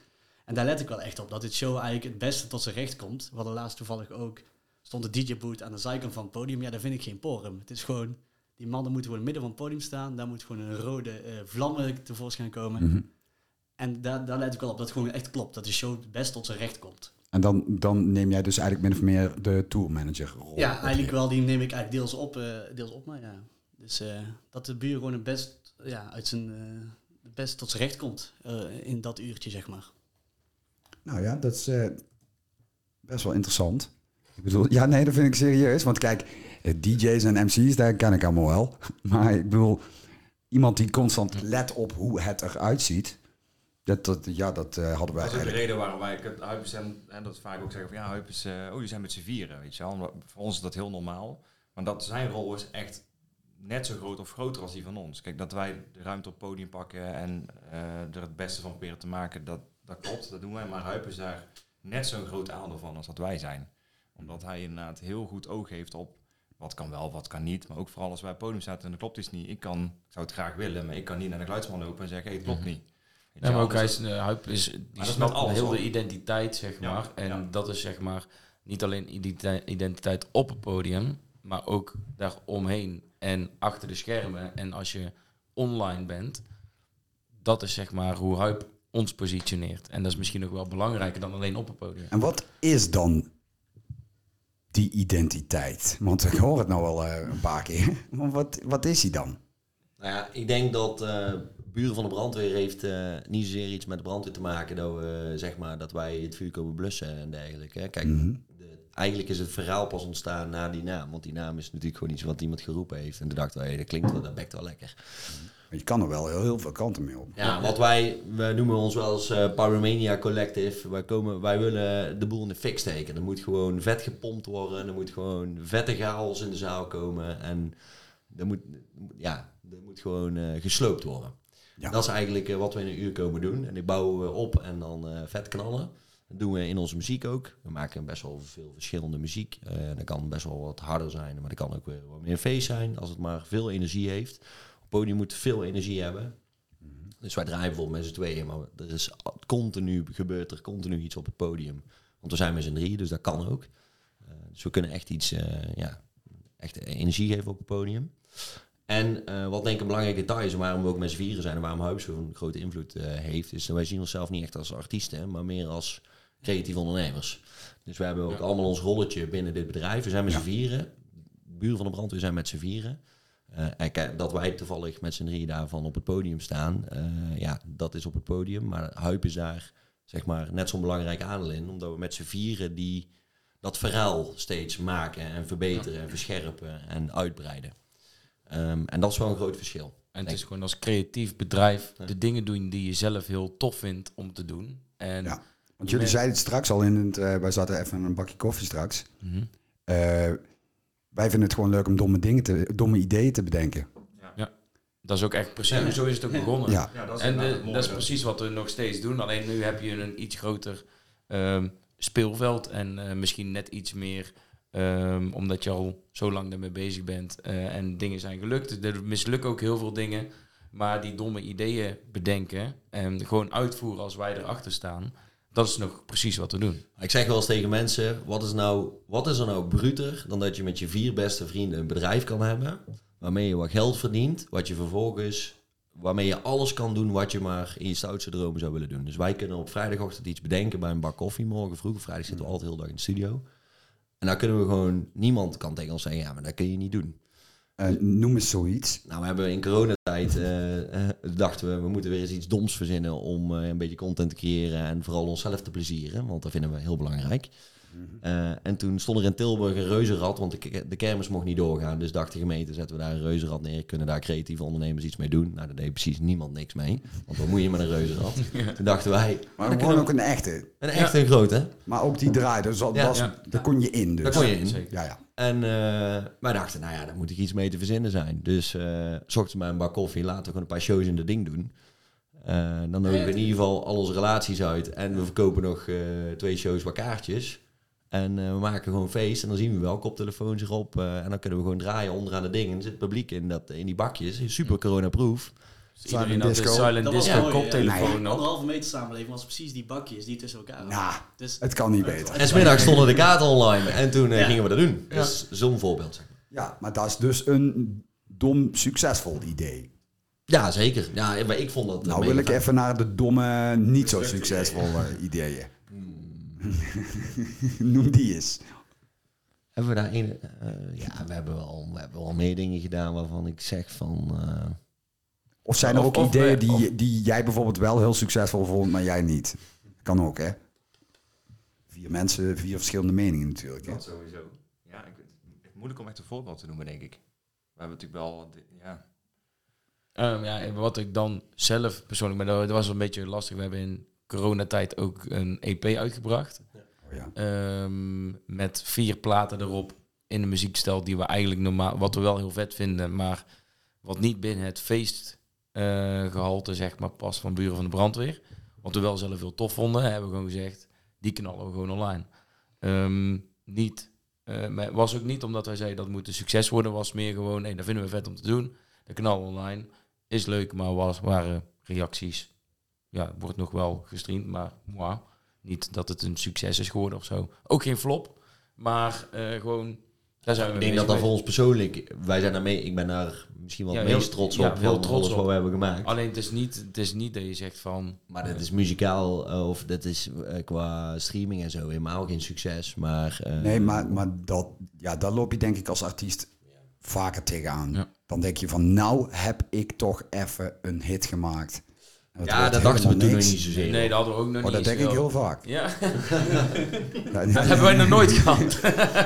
En daar let ik wel echt op, dat dit show eigenlijk het beste tot zijn recht komt. We hadden laatst toevallig ook, stond de DJ-boot aan de zijkant van het podium. Ja, daar vind ik geen porum. Het is gewoon, die mannen moeten gewoon in het midden van het podium staan. Daar moet gewoon een rode eh vlammen tevoorschijn komen. Mhm. En daar, daar let ik wel op dat het gewoon echt klopt. Dat de show het best tot zijn recht komt. En dan, dan neem jij dus eigenlijk min of meer de tourmanager rol. Ja, eigenlijk wel. Die neem ik eigenlijk deels op. eh, deels op maar ja. Dus eh, dat de buur gewoon het best, ja, uit zijn, best tot zijn recht komt. eh, in dat uurtje, zeg maar. Nou ja, dat is eh, best wel interessant. Ik bedoel, ja, nee, dat vind ik serieus. Want kijk, eh, DJ's en MC's, daar ken ik allemaal wel. Maar ik bedoel, iemand die constant let op hoe het eruit ziet. Dat, dat, ja, dat eh, hadden wij Dat is ook de reden waarom wij het Huipers en, en dat vaak ook zeggen van ja, Huipers, eh oh, die zijn met z'n vieren, weet je wel. Voor ons is dat heel normaal. Maar dat zijn rol is echt net zo groot of groter als die van ons. Kijk, dat wij de ruimte op het podium pakken en eh, er het beste van proberen te maken, dat, dat klopt, dat doen wij. Maar Huipers daar net zo'n groot aandeel van als dat wij zijn. Omdat hij inderdaad heel goed oog heeft op wat kan wel, wat kan niet. Maar ook vooral als wij op het podium zaten en dat klopt iets niet. Ik, kan, ik zou het graag willen, maar ik kan niet naar de geluidsman lopen en zeggen, hey, het klopt niet. Weet je Ja, maar ook hij dus is, Huip is, die is snapt alles, heel hoor. de identiteit, zeg Ja, maar. En ja. dat is zeg maar niet alleen identi- identiteit op het podium, maar ook daaromheen en achter de schermen. En als je online bent, dat is zeg maar hoe Huip ons positioneert. En dat is misschien ook wel belangrijker dan alleen op het podium. En wat is dan die identiteit? Want ik hoor het nou wel eh, een paar keer. Maar wat, wat is die dan? Nou ja, ik denk dat eh, buren van de brandweer heeft eh, niet zozeer iets met de brandweer te maken dat we zeg maar dat wij het vuur komen blussen en dergelijke. hè. Kijk, Mhm. Eigenlijk is het verhaal pas ontstaan na die naam, want die naam is natuurlijk gewoon iets wat iemand geroepen heeft en toen dachten wij, hey, dat klinkt wel, dat bekt wel lekker. Je kan er wel heel, heel veel kanten mee op. Ja, wat wij, we noemen ons wel als eh Pyromania Collective. Wij, komen, wij willen de boel in de fik steken. Er moet gewoon vet gepompt worden. Er moet gewoon vette chaos in de zaal komen. En er moet, ja, er moet gewoon eh, gesloopt worden. Ja. Dat is eigenlijk eh, wat we in een uur komen doen. En die bouwen we op en dan vet knallen. Dat doen we in onze muziek ook. We maken best wel veel verschillende muziek. Eh dat kan best wel wat harder zijn, maar dat kan ook weer wat meer feest zijn. Als het maar veel energie heeft. Op het podium moet veel energie hebben. Dus wij draaien bijvoorbeeld met z'n tweeën, maar er is continu, gebeurt er continu iets op het podium. Want we zijn met z'n drieën, dus dat kan ook. Eh, dus we kunnen echt iets, eh, ja, echt energie geven op het podium. En eh, wat denk ik een belangrijk detail is, en waarom we ook met z'n vieren zijn en waarom Huis zo'n grote invloed heeft, is dat wij zien onszelf niet echt als artiesten, maar meer als creatieve ondernemers. Dus we hebben ook allemaal ons rolletje binnen dit bedrijf. We zijn met z'n vieren. Buren van de brandweer zijn met z'n vieren. Eh, en kijk, dat wij toevallig met z'n drieën daarvan op het podium staan, eh, ja, dat is op het podium. Maar Huip is daar zeg maar net zo'n belangrijk aandeel in, omdat we met z'n vieren die, dat verhaal steeds maken en verbeteren en verscherpen en uitbreiden. Ehm, en dat is wel een groot verschil. En het is gewoon als creatief bedrijf de dingen doen die je zelf heel tof vindt om te doen. En Ja. Want jullie zeiden het straks al in het... eh, wij zaten even aan een bakje koffie straks. Mhm. Eh, wij vinden het gewoon leuk om domme, dingen te, domme ideeën te bedenken. dat is ook echt precies, zo is het ook begonnen. Ja. Ja, dat is En de- dat is precies wat we nog steeds doen. Alleen nu heb je een iets groter ehm, speelveld en eh, misschien net iets meer, ehm, omdat je al zo lang ermee bezig bent eh, en dingen zijn gelukt. Er mislukken ook heel veel dingen, maar die domme ideeën bedenken en gewoon uitvoeren als wij erachter staan, dat is nog precies wat we doen. Ik zeg wel eens tegen mensen, wat is, nou, wat is er nou bruter dan dat je met je vier beste vrienden een bedrijf kan hebben, waarmee je wat geld verdient, wat je vervolgens, waarmee je alles kan doen wat je maar in je stoutste dromen zou willen doen. Dus wij kunnen op vrijdagochtend iets bedenken bij een bak koffie, morgen vroeg, op vrijdag zitten we altijd heel dag in de studio. En dan kunnen we gewoon, niemand kan tegen ons zeggen, ja, maar dat kun je niet doen. Eh, noem eens zoiets. Nou, we hebben in coronatijd eh, eh, dachten we, we moeten weer eens iets doms verzinnen om eh, een beetje content te creëren en vooral onszelf te plezieren, want dat vinden we heel belangrijk. Eh, en toen stond er in Tilburg een reuzenrad, want de, de kermis mocht niet doorgaan. Dus dacht de gemeente, zetten we daar een reuzenrad neer, kunnen daar creatieve ondernemers iets mee doen. Nou, daar deed precies niemand niks mee, want wat moet je met een reuzenrad? Toen dachten wij, Maar dan gewoon kunnen ook een echte. we- een echt een grote. Maar ook die draaide. Dus dat Ja. was, Ja. daar kon je in. Dus. Daar kon je in. Zeker. Ja, ja. En eh, wij dachten, nou ja, daar moet ik iets mee te verzinnen zijn. Dus s ochtends bij een bak koffie, laten we gewoon een paar shows in dat ding doen. Eh, dan nodigen we in ieder geval al onze relaties uit. En we verkopen nog twee shows wat kaartjes. En we maken gewoon feest. En dan zien we wel koptelefoons erop. en dan kunnen we gewoon draaien onderaan de dingen. En zit het publiek in, dat, in die bakjes. Super corona-proof. Dus iedereen had de disco. silent Dat was disco mooi, koptelefoon ja. op. Anderhalve meter samenleving was precies die bakjes die tussen elkaar waren. Nou, Dus het kan niet beter. En smiddags stonden de kaarten online. En toen eh, Ja. gingen we dat doen. Dus zo'n voorbeeld. zeg maar. Ja, maar dat is dus een dom, succesvol idee. Ja, zeker. Ja, maar ik vond dat... Nou mega wil ik even naar de domme, niet zo succesvolle ideeën. Noem die eens. Hebben we daar een... eh, ja, we hebben, wel, we hebben wel meer dingen gedaan waarvan ik zeg van... eh, Of zijn er Of- ook of, ideeën die, of- die jij bijvoorbeeld wel heel succesvol vond, maar jij niet? Kan ook, hè? Vier mensen, vier verschillende meningen natuurlijk. Hè? Dat sowieso. Ja, ik, het is moeilijk om echt een voorbeeld te noemen, denk ik. We hebben natuurlijk wel, ja, Ehm, ja, en wat ik dan zelf persoonlijk, maar dat was wel een beetje lastig. We hebben in coronatijd ook een EP uitgebracht. Oh, ja. Ehm, met vier platen erop in een muziekstijl die we eigenlijk normaal, wat we wel heel vet vinden, maar wat niet binnen het feestgehalte zeg maar past van Buren van de Brandweer. Wat we wel zelf heel tof vonden, hebben we gewoon gezegd, die knallen we gewoon online. Ehm, niet, eh, was ook niet omdat wij zeiden dat moet een succes worden, was meer gewoon, nee, dat vinden we vet om te doen. De knal online is leuk, maar was, waren reacties. Ja, wordt nog wel gestreamd, maar moi. Niet dat het een succes is geworden of zo. Ook geen flop, maar eh, gewoon, daar zijn we Ik denk dat dat voor ons persoonlijk, wij zijn daarmee, ik ben daar misschien wel Ja, het meest trots ja, op heel trots alles op. wat we hebben gemaakt. Alleen het is, niet, het is niet dat je zegt van... Maar dat is muzikaal eh, of dat is eh, qua streaming en zo helemaal geen succes. Maar, eh, Nee, maar, maar dat, ja, daar loop je denk ik als artiest vaker tegenaan. Ja. Dan denk je van, nou heb ik toch even een hit gemaakt. Ja, dat dachten we toen nog niet zozeer. Nee, dat hadden we ook nog Oh, niet dat denk ik heel vaak. Ja, Ja, dat hebben wij nog nooit gehad.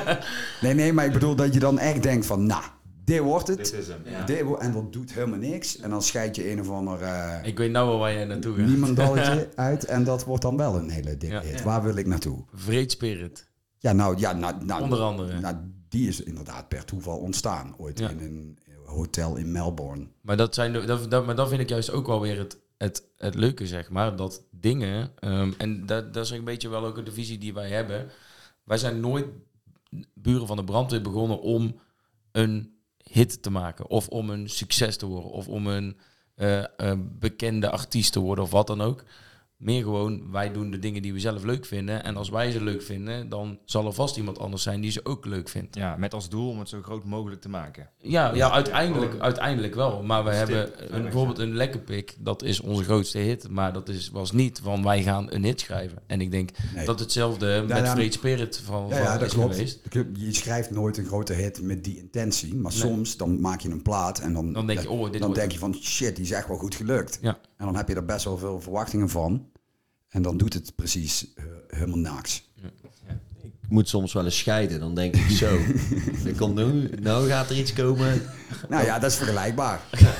Nee, nee, maar ik bedoel dat je dan echt denkt van, nou, dit wordt het. dit is hem. Ja. Dit wo- en dat doet helemaal niks. En dan scheid je een of ander eh Ik weet nou wel waar jij naartoe gaat. niemandalletje uit. En dat wordt dan wel een hele dikke Ja. hit. Waar wil ik naartoe? Vreed Spirit, Ja, nou, ja, nou, nou, onder andere. nou, die is inderdaad per toeval ontstaan. Ooit Ja. in een hotel in Melbourne. Maar dat, zijn, de- dat, dat, maar dat vind ik juist ook wel weer het, het, leuke, zeg maar. Dat dingen, ehm, en dat, dat is een beetje wel ook de visie die wij hebben. Wij zijn nooit buren van de brandweer begonnen om een hit te maken. Of om een succes te worden. Of om een eh, eh, bekende artiest te worden of wat dan ook. Meer gewoon, wij doen de dingen die we zelf leuk vinden. En als wij ze leuk vinden, dan zal er vast iemand anders zijn die ze ook leuk vindt. Ja, met als doel om het zo groot mogelijk te maken. Ja, ja uiteindelijk, uiteindelijk wel. Maar we hebben een, bijvoorbeeld een lekker pik, dat is onze grootste hit. Maar dat is, was niet van wij gaan een hit schrijven. En ik denk Nee. dat hetzelfde met ja. Free Spirit van, Ja, van ja, dat is klopt. geweest. Je schrijft nooit een grote hit met die intentie. Maar Nee. soms dan maak je een plaat en dan, Dan denk je, oh, dit dan denk je van shit, die is echt wel goed gelukt. Ja. En dan heb je er best wel veel verwachtingen van. En dan doet het precies eh, helemaal niks. Ik moet soms wel eens scheiden. Dan denk ik zo. er komt nu, nou gaat er iets komen. Nou ja, dat is vergelijkbaar.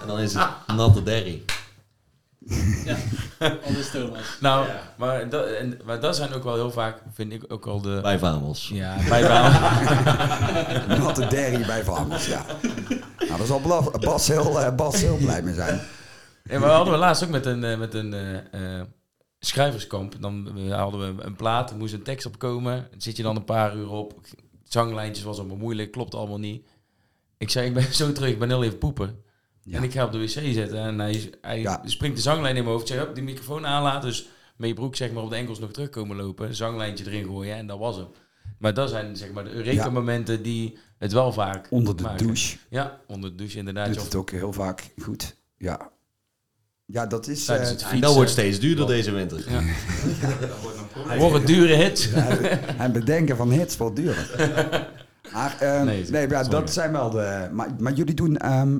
En dan is het natte derrie. Alles Thomas. Nou, maar, dat, en, maar dat zijn ook wel heel vaak, vind ik ook al de... Bij Vamos. Ja, bij. Natte derry bij Vamos, ja. Nou, daar zal Bas heel, eh, Bas heel blij mee zijn. Ja, maar we hadden we laatst ook met een, eh, met een eh, eh, schrijverskamp. Dan eh, hadden we een plaat, er moest een tekst op komen. Zit je dan een paar uur op. Zanglijntjes was allemaal moeilijk, klopt allemaal niet. Ik zei, ik ben zo terug, ik ben heel even poepen. Ja. En ik ga op de wc zitten en hij, hij Ja. springt de zanglijn in mijn hoofd. Ik zeg, hup, die microfoon aanlaten. Dus met je broek zeg maar op de enkels nog terugkomen lopen. Zanglijntje erin gooien en dat was hem. Maar dat zijn zeg maar de Eureka-momenten die het wel vaak Onder de maken. douche Ja, onder de douche inderdaad. doet het ook heel vaak goed. Ja, ja dat is... eh, het En dat wordt steeds duurder deze winter. Ja. Worden dure hits. en bedenken van hits wordt duurder. Maar, eh, Nee, nee, ja, dat zijn wel de... Maar, maar jullie doen, ehm,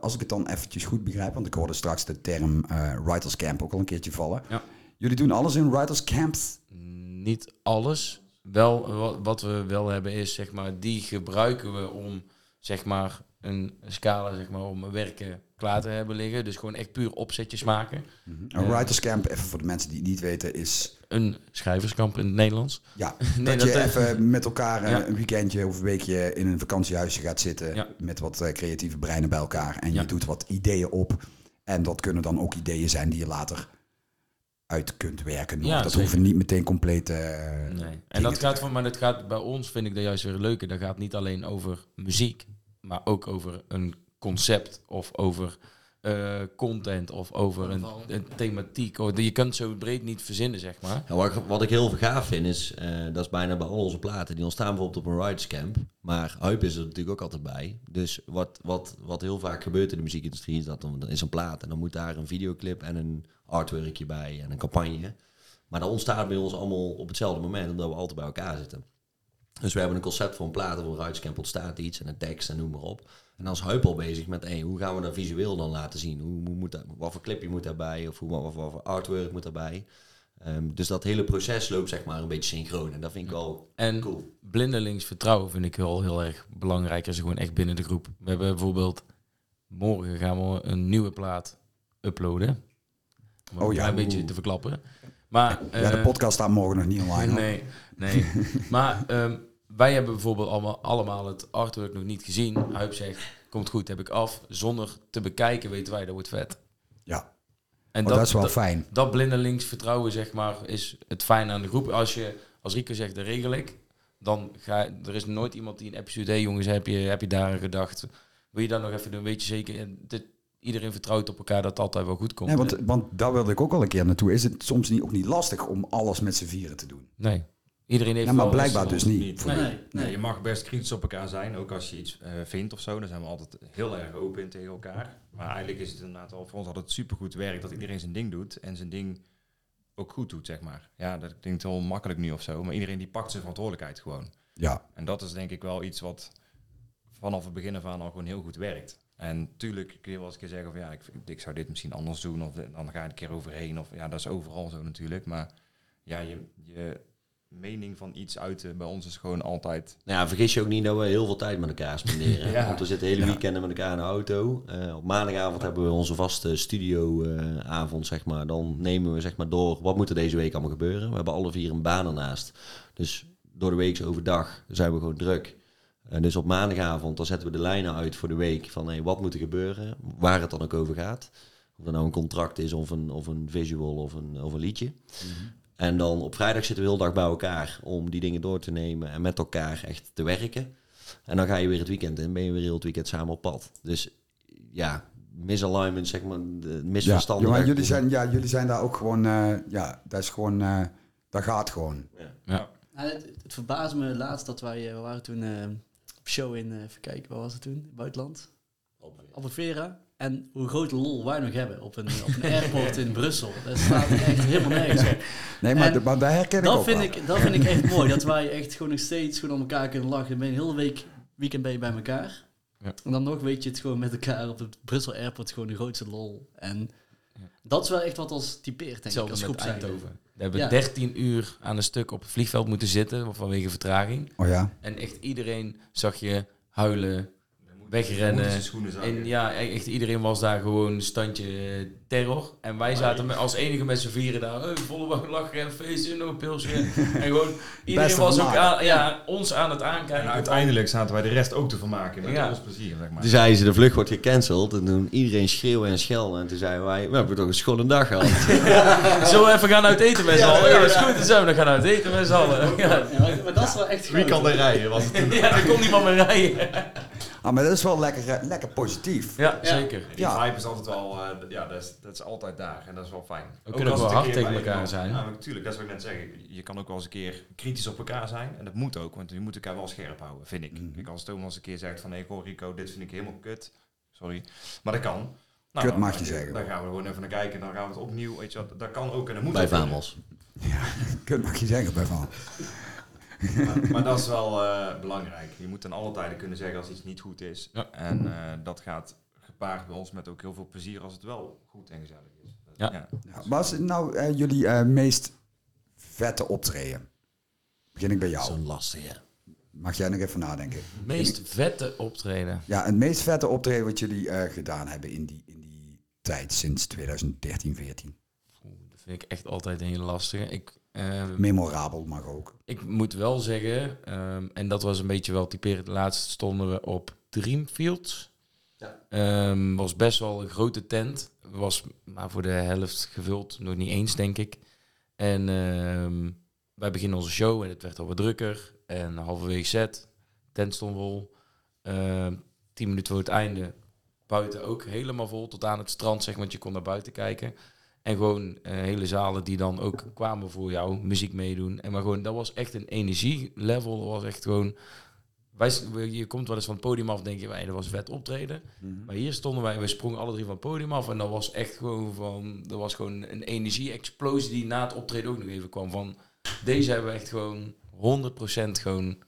als ik het dan eventjes goed begrijp, want ik hoorde straks de term eh Writers Camp ook al een keertje vallen. Ja. Jullie doen alles in Writers Camps? Niet alles. Wel, wat, wat we wel hebben is, zeg maar, die gebruiken we om, zeg maar, een scala, zeg maar, om werken klaar te hebben liggen. Dus gewoon echt puur opzetjes maken. Een Writers Camp, even voor de mensen die het niet weten, is... Een schrijverskamp in het Nederlands. Ja, Nee, dat, dat, je eh, even met elkaar eh, Ja. een weekendje of een weekje in een vakantiehuisje gaat zitten. Ja. Met wat eh, creatieve breinen bij elkaar. En Ja. je doet wat ideeën op. En dat kunnen dan ook ideeën zijn die je later uit kunt werken. Ja, dat hoeven niet meteen complete... eh, Nee. En dat te gaat van, maar dat gaat bij ons, vind ik dat juist weer leuker. Dat gaat niet alleen over muziek, maar ook over een concept of over eh, content of over een, thematiek. Of, je kunt het zo breed niet verzinnen, zeg maar. Ja, wat, ik- wat ik heel gaaf vind is, eh, dat is bijna bij al onze platen, die ontstaan bijvoorbeeld op een Riders Camp. Maar Hype is er natuurlijk ook altijd bij. Dus wat, wat, wat heel vaak gebeurt in de muziekindustrie is dat dan, dan is een plaat en dan moet daar een videoclip en een artworkje bij en een campagne. Maar dat ontstaat bij ons allemaal op hetzelfde moment, omdat we altijd bij elkaar zitten. Dus we hebben een concept voor een plaat, voor een Riders Camp ontstaat iets en een tekst en noem maar op. En dan is Hype al bezig met, hey, hoe gaan we dat visueel dan laten zien? Hoe, hoe moet dat, wat voor clipje moet daarbij? Of hoe, wat, wat voor artwork moet daarbij? Ehm, dus dat hele proces loopt zeg maar een beetje synchroon. En dat vind ik wel En cool. blindelings vertrouwen vind ik wel heel erg belangrijk. Als je gewoon echt binnen de groep. We hebben bijvoorbeeld morgen gaan we een nieuwe plaat uploaden. Om Oh een ja, klein beetje te verklappen. Maar ja, de eh, podcast staat morgen nog niet online. hoor. Nee, nee. maar ehm, wij hebben bijvoorbeeld allemaal, allemaal het artwork nog niet gezien. Huip zegt, komt goed, heb ik af. Zonder te bekijken weten wij, dat wordt vet. Ja, En oh, dat, is wel fijn. dat blindelings vertrouwen, zeg maar, is het fijne aan de groep. Als je, als Rico zegt, dat regel ik, dan ga er is nooit iemand die een stuurt. Hé jongens, heb je, heb je daar aan gedacht? Wil je dat nog even doen? Weet je zeker? En dit, iedereen vertrouwt op elkaar dat het altijd wel goed komt. Nee, want, want daar wilde ik ook al een keer naartoe. Is het soms niet, ook niet lastig om alles met z'n vieren te doen? Nee. Iedereen heeft Ja, maar blijkbaar dus niet. Nee, Nee, nee. je mag best kritisch op elkaar zijn, ook als je iets eh, vindt of zo. Dan zijn we altijd heel erg open in tegen elkaar. Maar eigenlijk is het inderdaad al voor ons altijd supergoed werk dat iedereen zijn ding doet en zijn ding ook goed doet, zeg maar. Ja, dat klinkt wel makkelijk nu of zo, maar iedereen die pakt zijn verantwoordelijkheid gewoon. Ja, En dat is denk ik wel iets wat vanaf het begin af aan al gewoon heel goed werkt. En tuurlijk kun je wel eens een keer zeggen van ja, ik, zou dit misschien anders doen of dan ga ik een keer overheen. Of ja, dat is overal zo natuurlijk. Maar ja, je, je mening van iets uiten bij ons is gewoon altijd Nou ja, vergis je ook niet dat we heel veel tijd met elkaar spenderen. Ja. Want we zitten hele weekenden met elkaar in de auto. Eh, op maandagavond hebben we onze vaste studioavond, zeg maar. Dan nemen we zeg maar door, wat moet er deze week allemaal gebeuren? We hebben alle vier een baan ernaast. Dus door de week overdag zijn we gewoon druk. En dus op maandagavond, dan zetten we de lijnen uit voor de week van hey, wat moet er gebeuren, waar het dan ook over gaat. Of dat nou een contract is, of een, of een visual, of een, of een liedje. En dan op vrijdag zitten we heel dag bij elkaar om die dingen door te nemen en met elkaar echt te werken. En dan ga je weer het weekend in, ben je weer heel het weekend samen op pad. Dus ja, misalignment, zeg maar, de Ja, misverstanden. ja, maar jullie zijn, ja, jullie zijn daar ook gewoon, eh, ja, dat is gewoon, eh, dat gaat gewoon. Nou, het, het verbaasde me laatst dat wij, eh, we waren toen eh, op show in, even kijken, waar was het toen? Buitenland? Albufeira. En hoe grote lol wij nog hebben op een, op een airport in Brussel. Dat staat echt helemaal nergens op. Nee, maar, de- maar daar herken ik Dat ook vind wel. ik, dat vind ik echt mooi. Dat wij echt gewoon nog steeds gewoon aan elkaar kunnen lachen. Dan ben je een hele week, weekend ben je bij elkaar. Ja. En dan nog weet je het gewoon met elkaar op het Brussel Airport gewoon de grootste lol. En dat is wel echt wat ons typeert, denk ik, Hetzelfde als met groep zijn. Eindhoven. We hebben Ja. 13 uur aan een stuk op het vliegveld moeten zitten vanwege vertraging. Oh ja? En echt iedereen zag je huilen, wegrennen. En ja, echt iedereen was daar gewoon standje eh, terror. En wij zaten met, als enige met z'n vieren daar. Hey, volle bak lachen en feesten, nog een pilsje. en gewoon, iedereen was ook aan, ja, ons aan het En aankijken. uiteindelijk zaten wij de rest ook te vermaken. Met Ja. ons plezier, zeg maar. Toen zeiden ze, de vlucht wordt gecanceld. En toen iedereen schreeuwen en schelden. En toen zeiden wij, we hebben toch een schone dag gehad. Zullen we even gaan uit eten met z'n allen? Ja, dat is goed. Dan zijn we dan gaan uit eten met z'n allen. Ja, Ja, maar, dat is wel echt Wie kan er rijden? Was het toen. ja daar kon niemand meer rijden. Ah, maar dat is wel lekker, eh, lekker positief. Ja, zeker. Die Ja. vibe is altijd wel, eh, ja, dat is, dat is altijd daar en dat is wel fijn. We kunnen als ook wel hard tegen elkaar zijn. Ja, natuurlijk, dat zou ik net zeggen. Je kan ook wel eens een keer kritisch op elkaar zijn en dat moet ook, want je moet elkaar wel scherp houden, vind ik. Kijk, als Thomas een keer zegt van, nee, hoor Rico, dit vind ik helemaal kut. Sorry, maar dat kan. Nou, Kut mag je dan- zeggen. Dan gaan we gewoon even naar kijken, dan gaan we het opnieuw, weet je wat, dat kan ook en dat moet bij ook kunnen. Vamos. Dat mag je zeggen bij van. Maar, maar dat is wel eh, belangrijk. Je moet ten alle tijden kunnen zeggen als iets niet goed is. Ja. En eh, dat gaat gepaard bij ons met ook heel veel plezier als het wel goed en gezellig is. Ja. Ja, wat is nou eh, jullie eh, meest vette optreden? Begin ik bij jou. Zo'n lastige. Mag jij nog even nadenken? Meest vette optreden. Ja, het meest vette optreden wat jullie eh, gedaan hebben in die, in die tijd sinds 2013, 14. Oeh, Dat vind ik echt altijd een hele lastige. Ik, Memorabel mag ook. ik moet wel zeggen, ehm, en dat was een beetje wel typerend. Laatst stonden we op Dreamfields. Ja. Ehm, was best wel een grote tent. Was maar voor de helft gevuld, nog niet eens denk ik. En ehm, wij beginnen onze show en het werd al wat drukker. En halverwege set, tent stond vol. Ehm, tien minuten voor het einde, buiten ook helemaal vol tot aan het strand, zeg maar, want je kon naar buiten kijken. En gewoon eh, hele zalen die dan ook kwamen voor jou, muziek meedoen. En maar gewoon, dat was echt een energielevel. Dat was echt gewoon. Wij, je komt wel eens van het podium af, denk je, wij, dat was vet optreden. Maar hier stonden wij, we sprongen alle drie van het podium af. En dat was echt gewoon van, er was gewoon een energie-explosie die na het optreden ook nog even kwam. Van deze hebben we echt gewoon 100% gewoon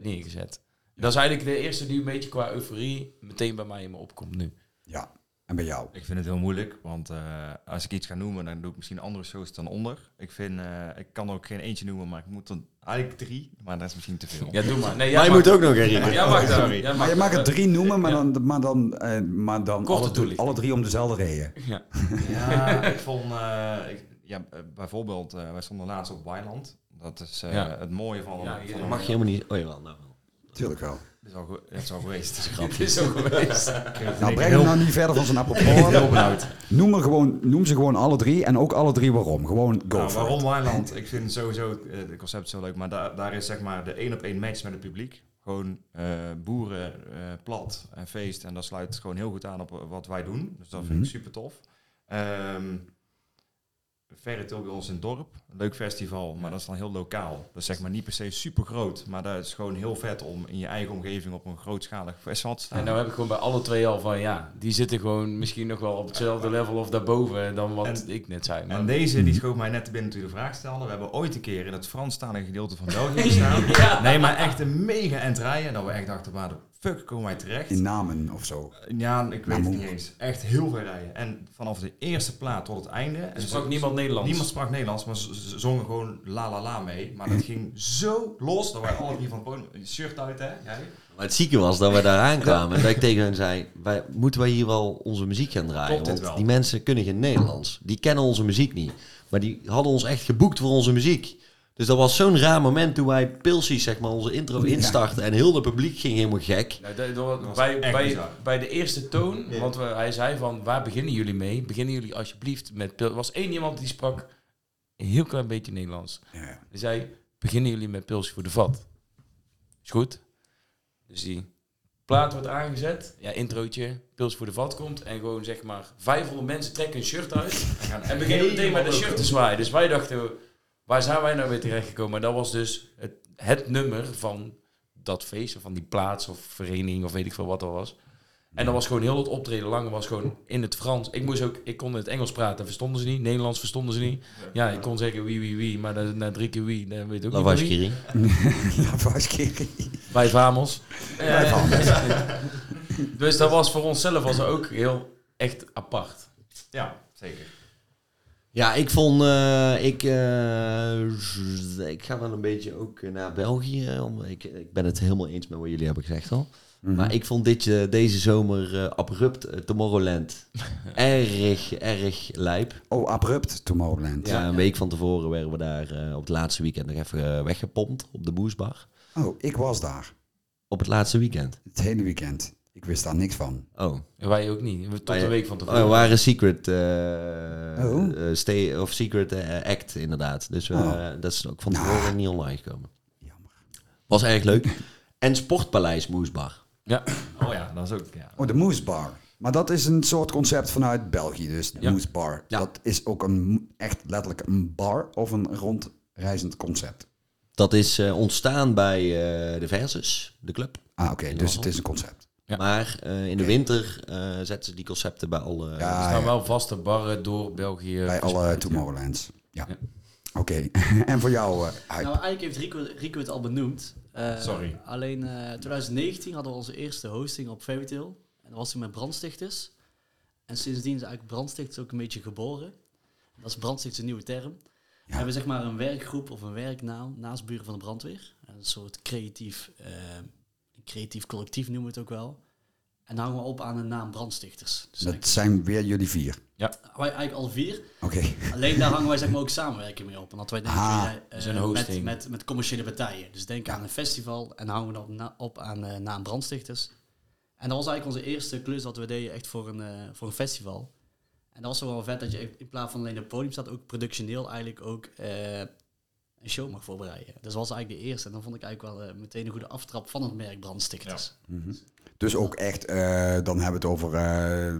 neergezet. Dat is eigenlijk de eerste die een beetje qua euforie meteen bij mij in me opkomt nu. Ja, en bij jou? Ik vind het heel moeilijk, want eh, als ik iets ga noemen, dan doe ik misschien andere shows dan onder. Ik vind, eh, ik kan er ook geen eentje noemen, maar ik moet dan eigenlijk drie, maar dat is misschien te veel. Ja, doe maar. Nee, Maar je moet ook nog herinneren. Ja, mag dan. Sorry. Maar je mag er dat. drie noemen, maar dan, maar dan, eh, maar dan Korte alle, drie, toelichting. alle drie om dezelfde reden. Ja. Ja, ik vond, eh, ik, ja, bijvoorbeeld, eh, wij stonden laatst op Weiland. Dat is eh, Ja. het mooie van, Ja, een- Mag je helemaal niet... Oh jawel, nou wel. Tuurlijk wel. Het is al, het is al geweest. Het is Het is zo geweest. Nou, breng hem nou niet verder van zijn benauwd. Noem, er gewoon, noem ze gewoon alle drie en ook alle drie waarom. Gewoon go Nou, waarom. Weiland? Ik vind sowieso eh, het concept zo leuk, maar daar, daar is zeg maar de één op één match met het publiek. Gewoon eh, boeren, eh, plat en feest. En dat sluit gewoon heel goed aan op wat wij doen. Dus dat vind Mhm. ik super tof. Ehm Ferretil bij ons in dorp. Leuk festival, maar dat is dan heel lokaal. Dat is zeg maar niet per se super groot. Maar dat is gewoon heel vet om in je eigen omgeving op een grootschalig festival te staan. En nou heb ik gewoon bij alle twee al van ja, die zitten gewoon misschien nog wel op hetzelfde level of daarboven dan wat En- ik net zei. Maar En deze die schoot mij net te binnen toen de vraag stelde. We hebben ooit een keer in het Franstalige gedeelte van België gestaan. Nee, maar echt een mega entrijden. Dat we echt dachten, waar de fuck komen wij terecht? In namen of zo. Ja, ik weet het niet eens. Echt heel veel rijden. En vanaf de eerste plaat tot het einde. er sprak zo- niemand Nederlands. Niemand sprak Nederlands, maar ze zongen gewoon la la la mee. Maar dat ging zo los dat wij alle drie van het podium... Shirt uit, hè? Jij? Maar het zieke was dat we daar aankwamen en dat ik tegen hen zei, wij, moeten wij hier wel onze muziek gaan draaien? Want die mensen kunnen geen Nederlands. Die kennen onze muziek niet. Maar die hadden ons echt geboekt voor onze muziek. Dus dat was zo'n raar moment toen wij Pilsies, zeg maar, onze intro instarten en heel het publiek ging helemaal gek. Nou, dat- dat- was bij, echt bij, bizar. bij de eerste toon, want we, hij zei van waar beginnen jullie mee? Beginnen jullie alsjeblieft met pil. Er was één iemand die sprak een heel klein beetje Nederlands. Ja. Die zei, beginnen jullie met pilsje voor de vat? Is goed? Dus die plaat wordt aangezet. Ja, introotje, pils voor de vat komt. En gewoon zeg maar 500 mensen trekken een shirt uit. en beginnen meteen met een shirt te zwaaien. Dus wij dachten, waar zijn wij nou weer terechtgekomen? En dat was dus het, het nummer van dat feest. Of van die plaats of vereniging of weet ik veel wat dat was. En dat was gewoon heel het optreden lang was gewoon in het Frans. Ik moest ook, ik kon in het Engels praten, verstonden ze niet. Nederlands verstonden ze niet. Ja, ik kon zeggen wie, wie, wie, maar na, na drie keer wie, dan weet ik ook Dat niet. Kiri. Bij Vamos. Bij Vamos. Dus dat was voor onszelf was ook heel echt apart. Ja, zeker. Ja, ik vond, eh, ik, eh, ik ga wel een beetje ook naar België. eh, Om, ik, ik ben het helemaal eens met wat jullie hebben gezegd al. Mhm. Maar ik vond dit, deze zomer abrupt Tomorrowland erg, erg lijp. Oh, abrupt Tomorrowland. Ja, een week van tevoren werden we daar op het laatste weekend nog even weggepompt op de Boesbar. Oh, ik was daar. Op het laatste weekend. Het hele weekend. Ik wist daar niks van. Oh, En wij ook niet. Tot Wij- een week van oh tevoren. we waren secret, eh, Oh. eh, stay, of secret eh, act inderdaad. Dus eh, Oh. dat is ook van tevoren niet online gekomen. Jammer. Was erg leuk. En Sportpaleis Moesbar. Ja, Oh ja, dat is ook... Ja. Oh, de Moose Bar. Maar dat is een soort concept vanuit België, dus de Ja. Moose Bar. Ja. Dat is ook een, echt letterlijk een bar of een rondreizend concept. Dat is eh, ontstaan bij eh, de Versus, de club. Ah, oké, dus het is een concept. Ja. Maar eh, in de winter eh, zetten ze die concepten bij alle... er Ja, staan ja, wel vaste barren door België. bij alle verspreid, ja. Tomorrowlands. Ja. Ja. Oké, en voor jou, eh Huip? Nou, eigenlijk heeft Rico, Rico het al benoemd. Eh, Sorry. Alleen eh 2019 hadden we onze eerste hosting op Fairytale. En dat was toen met brandstichters. En sindsdien is eigenlijk brandstichters ook een beetje geboren. Dat is brandstichters een nieuwe term. We hebben zeg maar een werkgroep of een werknaam naast buren van de brandweer. Een soort creatief, creatief collectief noemen we het ook wel. En dan hangen we op aan de naam brandstichters. Dus Dat zijn weer jullie vier. eigenlijk, wij eigenlijk al vier. Oké. Alleen daar hangen wij zeg maar ook samenwerking mee op. Omdat wij denken Ah, eh, een met, met, met commerciële partijen. Dus denk aan een festival en dan hangen we dat na- op aan eh naam brandstichters. En dat was eigenlijk onze eerste klus dat we deden echt voor een, eh, voor een festival. En dat was wel vet dat je in plaats van alleen op het podium staat, ook productioneel eigenlijk ook eh, een show mag voorbereiden. Dus dat was eigenlijk de eerste. En dan vond ik eigenlijk wel eh, meteen een goede aftrap van het merk brandstichters. Dus ook echt, eh, dan hebben we het over eh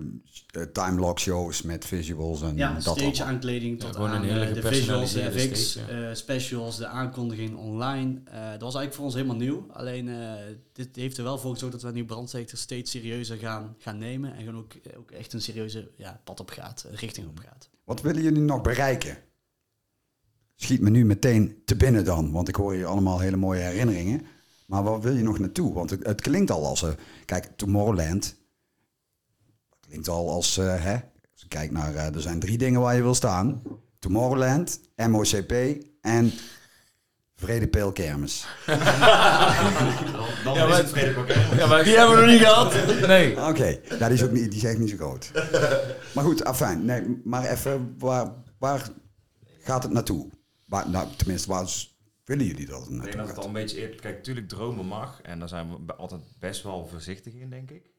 timelock shows met visuals en Ja, dat stage allemaal. aankleding Ja, tot gewoon aan een hele eh, de visuals, de gepersonaliseerde FX, stage, ja. eh, specials, de aankondiging online. Eh, dat was eigenlijk voor ons helemaal nieuw. Alleen eh, dit heeft er wel voor gezorgd dat we nu brandstichters steeds serieuzer gaan, gaan nemen. En gewoon ook, ook echt een serieuze ja, pad op gaat, richting op gaat. Wat willen jullie nog bereiken? Schiet me nu meteen te binnen dan, want ik hoor hier allemaal hele mooie herinneringen. Maar waar wil je nog naartoe? Want het, het klinkt al als... eh, kijk, Tomorrowland klinkt al als... eh, hè, als ik kijk naar... eh, er zijn drie dingen waar je wil staan. Tomorrowland, MOCP en Kermis. Dan Ja, is het Ja, maar Die hebben we nog niet gehad. Nee. Oké, ja, die is ook niet, die is echt niet zo groot. Maar goed, afijn. Nee, maar even, waar, waar gaat het naartoe? Waar, nou, tenminste, waar willen jullie dat Ik denk dat het al een beetje... eer- Kijk, natuurlijk dromen mag. En daar zijn we altijd best wel voorzichtig in, denk ik.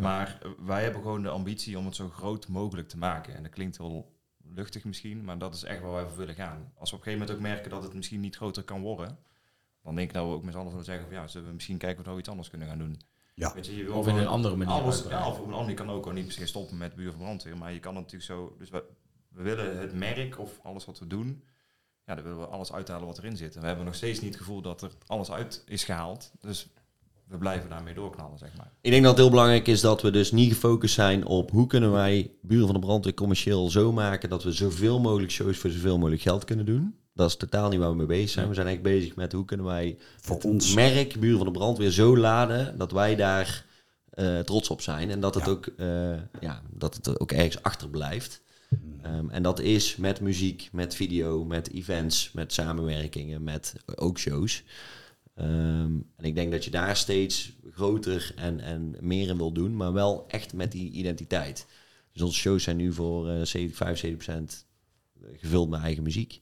Maar eh, wij hebben gewoon de ambitie om het zo groot mogelijk te maken. En dat klinkt wel luchtig misschien, maar dat is echt waar wij voor willen gaan. Als we op een gegeven moment ook merken dat het misschien niet groter kan worden, dan denk ik dat we ook met z'n allen zullen zeggen van ja, zullen we misschien kijken of we nou iets anders kunnen gaan doen. Ja. Weet je, je wil Of in een andere manier Alles, ja, uitbreiden. of op een andere kan ook wel niet per se stoppen met buur van brandweer, maar je kan het natuurlijk zo. Dus we, we willen het merk of alles wat we doen, ja, dan willen we alles uithalen wat erin zit. En we hebben nog steeds niet het gevoel dat er alles uit is gehaald. Dus we blijven daarmee doorknallen, zeg maar. Ik denk dat het heel belangrijk is dat we dus niet gefocust zijn op hoe kunnen wij Buren van de Brandweer commercieel zo maken dat we zoveel mogelijk shows voor zoveel mogelijk geld kunnen doen. Dat is totaal niet waar we mee bezig zijn. We zijn echt bezig met hoe kunnen wij Voor het ons. merk Buren van de Brandweer zo laden dat wij daar eh, trots op zijn. En dat het, Ja. ook, eh, ja, dat het er ook ergens achter Ehm, en dat is met muziek, met video, met events, met samenwerkingen, met ook shows. Ehm, en ik denk dat je daar steeds groter en, en meer in wil doen, maar wel echt met die identiteit. Dus onze shows zijn nu voor eh 70, 75% gevuld met eigen muziek.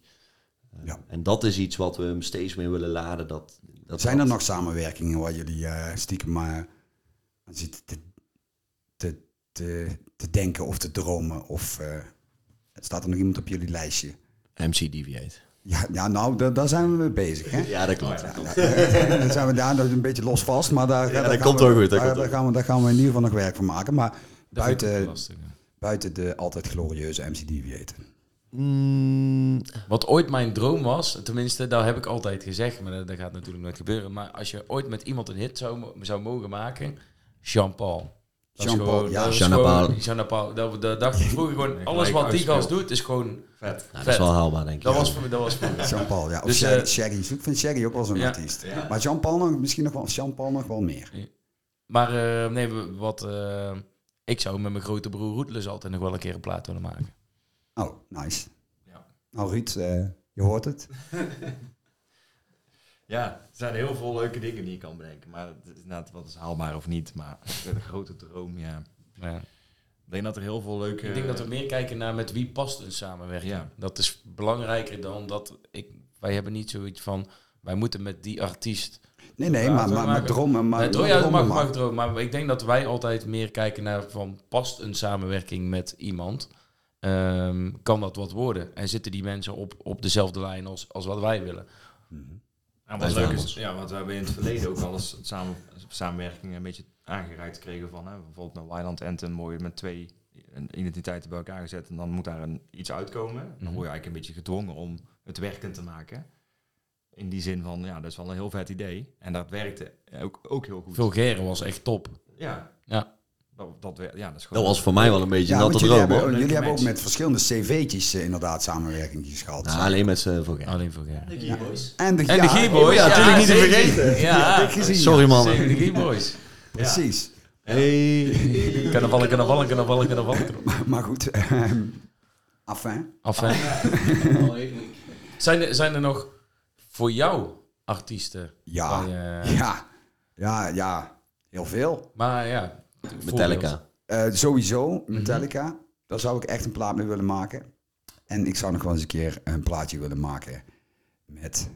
Eh, Ja. En dat is iets wat we hem steeds meer willen laden. Dat, dat Zijn er dat- nog samenwerkingen waar jullie eh, stiekem maar zitten te, te, te, te denken of te dromen? Of eh, staat er nog iemand op jullie lijstje? MC Deviate. Ja, ja nou, da- daar zijn we mee bezig. Hè? Ja, dat klopt. Ja, ja, dan zijn we daar nog een beetje los vast, maar daar, daar dat komt we, wel goed, daar, komt daar gaan we, daar gaan we in ieder geval nog werk van maken. Maar Dat buiten, lastig, ja. buiten de altijd glorieuze MC Deviator. Mm, Wat ooit mijn droom was, tenminste, dat heb ik altijd gezegd, maar dat, dat gaat natuurlijk nooit gebeuren. Maar als je ooit met iemand een hit zou, zou mogen maken, Jean-Paul. Jean-Paul, ja. Jean-Paul. Dat, dat dacht ik vroeger gewoon, alles wat die gast doet is gewoon Vet. dat is wel haalbaar, denk ik. Dat was voor me, dat was voor me. Jean-Paul, ja. Of Dus, eh, Shaggy. Ik vind Shaggy ook wel zo'n Ja. artiest. Maar Jean-Paul nog, misschien nog wel, Jean-Paul nog wel meer. Maar eh, nee, wat, eh, ik zou met mijn grote broer Roetlus altijd nog wel een keer een plaat willen maken. Oh, nice. Ja. Nou Ruud, eh, je hoort het. Ja, er zijn heel veel leuke dingen die je kan bedenken. Maar het is inderdaad wat is haalbaar of niet. Maar de grote droom, ja. Ja. Ik denk dat er heel veel leuke... Ik denk dat we meer kijken naar met wie past een samenwerking. Ja. Dat is belangrijker dan dat ik. Wij hebben niet zoiets van. Wij moeten met die artiest. Nee, nee, maar, maar, dromen. Maar, Nee, maar ja, dromen mag, maar. mag dromen. Maar ik denk dat wij altijd meer kijken naar van past een samenwerking met iemand. Ehm, kan dat wat worden? En zitten die mensen op, op dezelfde lijn als, als wat wij willen? En Bij wat leuk is, ja, want we hebben in het verleden ook al eens samen, samenwerking een beetje aangereikt gekregen van, hè, bijvoorbeeld met Wildland Anthem, mooi met twee identiteiten bij elkaar gezet en dan moet daar een, iets uitkomen. Dan word je eigenlijk een beetje gedwongen om het werkend te maken. In die zin van, ja, dat is wel een heel vet idee. En dat werkte ook, ook heel goed. Vulgaire was echt top. Ja, Ja. Dat, dat, ja, dat is gewoon... Dat was voor mij wel een beetje Ja, natte jullie droom, hebben, jullie hebben ook met verschillende cv'tjes eh, inderdaad samenwerking gehad. Nou, alleen met z'n voor Alleen Vulgaire. De Keyboys. En de, En de ja, G-Boys. ja, natuurlijk niet te vergeten. Ja, gezien. Sorry, man. De G-Boys. Precies. Hey. Carnaval, carnaval, carnaval, carnaval. Maar goed, ehm enfin. Af, hè? Oh, heerlijk. Zijn, er, zijn er nog voor jou artiesten? Ja, je- ja, ja, ja, heel veel. Maar ja. Metallica. Eh, sowieso, Metallica. Daar zou ik echt een plaat mee willen maken. En ik zou nog wel eens een keer een plaatje willen maken met...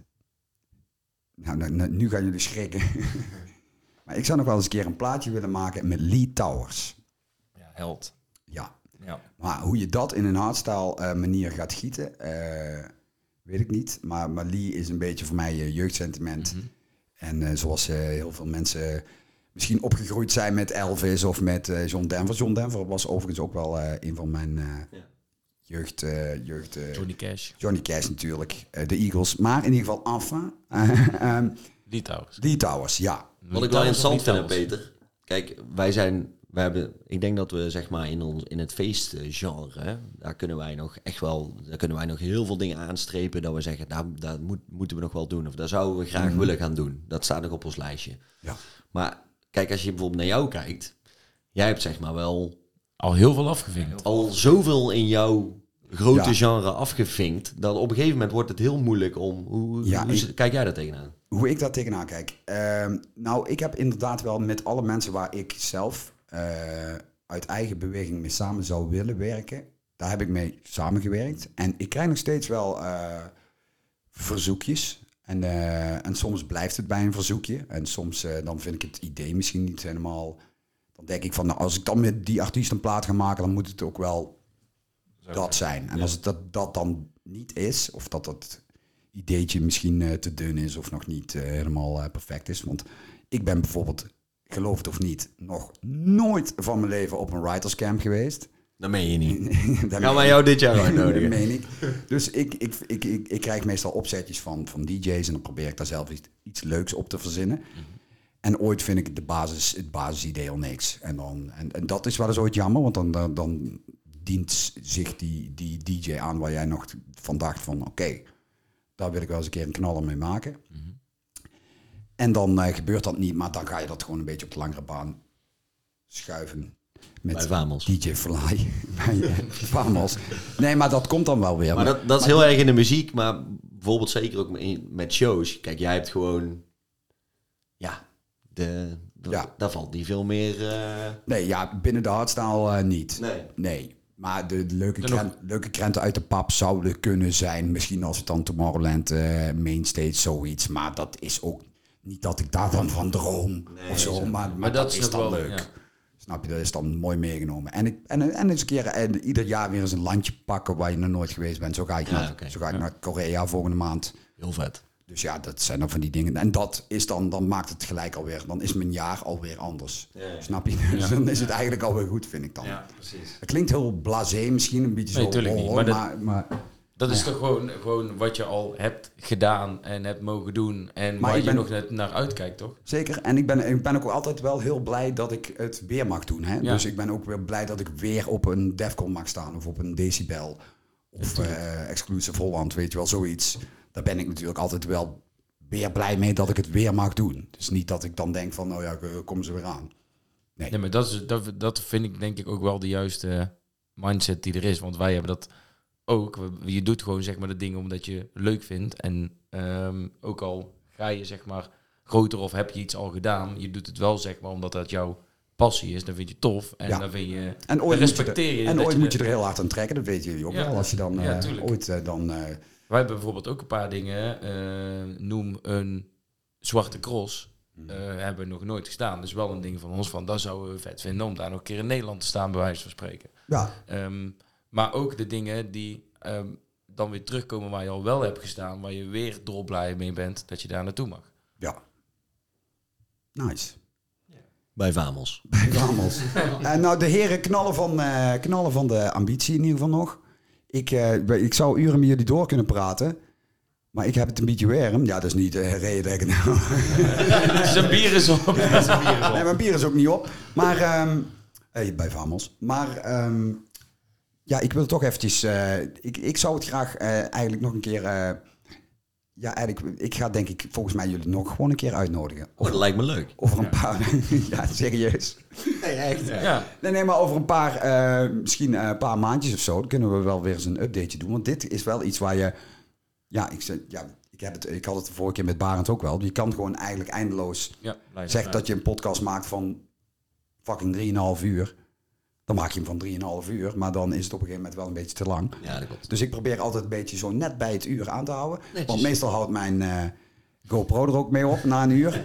Nou, nou, nou, nu gaan jullie schrikken. maar ik zou nog wel eens een keer een plaatje willen maken met Lee Towers. Ja, held. Ja, Ja. maar hoe je dat in een hardstyle eh, manier gaat gieten, eh, weet ik niet. Maar, maar Lee is een beetje voor mij jeugdsentiment. En eh, zoals eh, heel veel mensen misschien opgegroeid zijn met Elvis of met eh, John Denver. John Denver was overigens ook wel eh, een van mijn eh, Ja. jeugd... eh, jeugd eh, Johnny Cash. Johnny Cash natuurlijk, eh, de Eagles. Maar in ieder geval enfin. ehm, Die trouwens. Lee Towers, ja. Wat ik wel interessant vind, Peter. Kijk, wij zijn, wij hebben, ik denk dat we zeg maar in ons in het feestgenre, daar kunnen wij nog echt wel, daar kunnen wij nog heel veel dingen aanstrepen dat we zeggen, daar, daar moet, moeten we nog wel doen of daar zouden we graag willen gaan doen. Dat staat nog op ons lijstje. Ja. Maar kijk, als je bijvoorbeeld naar jou kijkt, jij hebt zeg maar wel Al heel veel afgevinkt. al zoveel in jouw grote Ja. genre afgevinkt, dat op een gegeven moment wordt het heel moeilijk om, hoe, Ja, hoe ik- zit- kijk jij daar tegenaan? Hoe ik daar tegenaan kijk. Ehm, nou, ik heb inderdaad wel met alle mensen waar ik zelf eh, uit eigen beweging mee samen zou willen werken. Daar heb ik mee samengewerkt. En ik krijg nog steeds wel eh, verzoekjes. En, eh, en soms blijft het bij een verzoekje. En soms eh, dan vind ik het idee misschien niet helemaal. Dan denk ik van, nou, als ik dan met die artiest een plaat ga maken, dan moet het ook wel dat zijn. En als het dat, dat dan niet is, of dat dat ideetje misschien eh, te dun is of nog niet helemaal perfect is. Want ik ben bijvoorbeeld, geloof het of niet, nog nooit van mijn leven op een writers camp geweest. Dat meen je niet. Dat Gaan wij jou dit jaar Dat uitnodigen? meen ik. Dus ik, ik, ik, ik, ik krijg meestal opzetjes van, van DJ's en dan probeer ik daar zelf iets, iets leuks op te verzinnen. En ooit vind ik de basis, het basisidee al niks. En, dan, en, en dat is wel eens ooit jammer, want dan, dan, dan dient zich die, die DJ aan waar jij nog van dacht van oké, daar wil ik wel eens een keer een knaller mee maken. En dan eh, gebeurt dat niet, maar dan ga je dat gewoon een beetje op de langere baan schuiven. Met Bij Vamos. DJ Fly. Bij eh, Vamos. Nee, maar dat komt dan wel weer. Maar dat, dat is heel erg in de muziek, maar bijvoorbeeld zeker ook met shows. Kijk, jij hebt gewoon, ja, de, Ja. daar valt niet veel meer. eh, Nee, ja, binnen de hardstyle eh, niet. Nee. Nee. Maar de, de leuke, nog- krent, leuke krenten uit de pap zouden kunnen zijn. Misschien als het dan Tomorrowland eh Mainstage zoiets. Maar dat is ook niet dat ik daarvan van droom of zo. Maar, maar, dat, is dan wel- leuk. ja. Snap je, dat is dan mooi meegenomen. En, ik, en, en eens een keer, en ieder jaar weer eens een landje pakken waar je nog nooit geweest bent. Zo ga ik, Ja, naar, zo ga ik naar Korea volgende maand. Heel vet. Dus ja, dat zijn dan van die dingen. En dat is dan, dan maakt het gelijk alweer, dan is mijn jaar alweer anders. Snap je? Dus dan is het eigenlijk alweer goed, vind ik dan. precies. Het klinkt heel blasé misschien, een beetje Nee, zo. tuurlijk niet, maar dat- maar, maar Dat is toch gewoon, gewoon wat je al hebt gedaan en hebt mogen doen. En Maar waar je nog net naar uitkijkt, toch? Zeker. En ik ben, ik ben ook altijd wel heel blij dat ik het weer mag doen. Hè? Ja. Dus ik ben ook weer blij dat ik weer op een Defcon mag staan. Of op een Decibel. Of eh Exclusive Holland, weet je wel, zoiets. Daar ben ik natuurlijk altijd wel weer blij mee dat ik het weer mag doen. Dus niet dat ik dan denk van, nou ja, eh, komen ze weer aan. Nee, maar dat, is, dat, dat vind ik denk ik ook wel de juiste mindset die er is. Want wij hebben dat ook. Je doet gewoon zeg maar de dingen omdat je leuk vindt. En ehm, ook al ga je zeg maar groter of heb je iets al gedaan. Je doet het wel zeg maar omdat dat jouw passie is. Dan vind je tof. En Ja. dan vind je... En ooit, respecteer je. er, en ooit je moet je er heel hard aan trekken, dat weten jullie ook Ja. wel. Als je dan Ja, eh, ooit eh, dan... eh, Wij hebben bijvoorbeeld ook een paar dingen. noem een zwarte cross. Eh, hebben we nog nooit gestaan. Dus wel een ding van ons van dat zouden we vet vinden om daar nog een keer in Nederland te staan, bij wijze van spreken. ja, Ehm, maar ook de dingen die ehm, dan weer terugkomen waar je al wel hebt gestaan, waar je weer dolblij mee bent dat je daar naartoe mag. ja. Nice. Bij Vamos. Bij Ramos. En nou, de heren knallen van, eh, knallen van de ambitie in ieder geval nog. Ik, eh, ik zou uren met jullie door kunnen praten. Maar ik heb het een beetje warm. Ja, dat is niet uh, reden dat ik het nou... Zijn bier is op. Nee, mijn bier is ook niet op. Maar, ehm eh, bij Vamos. Maar, ehm, ja, ik wil toch eventjes... eh, ik, ik zou het graag eh, eigenlijk nog een keer... eh, ja, eigenlijk, ik ga denk ik volgens mij jullie nog gewoon een keer uitnodigen. Oh, dat lijkt me leuk. Over een paar... ja, serieus. Nee, echt. Ja. Nee, nee, maar over een paar, eh, misschien eh, een paar maandjes of zo, dan kunnen we wel weer eens een updateje doen. Want dit is wel iets waar je, ja, ik, zeg- ja, ik, heb het, ik had het de vorige keer met Barend ook wel. Je kan gewoon eigenlijk eindeloos Ja, zeggen dat je een podcast maakt van fucking 3,5 uur. Dan maak je hem van 3,5 uur, maar dan is het op een gegeven moment wel een beetje te lang. Ja, dat klopt. Dus ik probeer altijd een beetje zo net bij het uur aan te houden. Netjes. Want meestal houdt mijn eh, GoPro er ook mee op na een uur.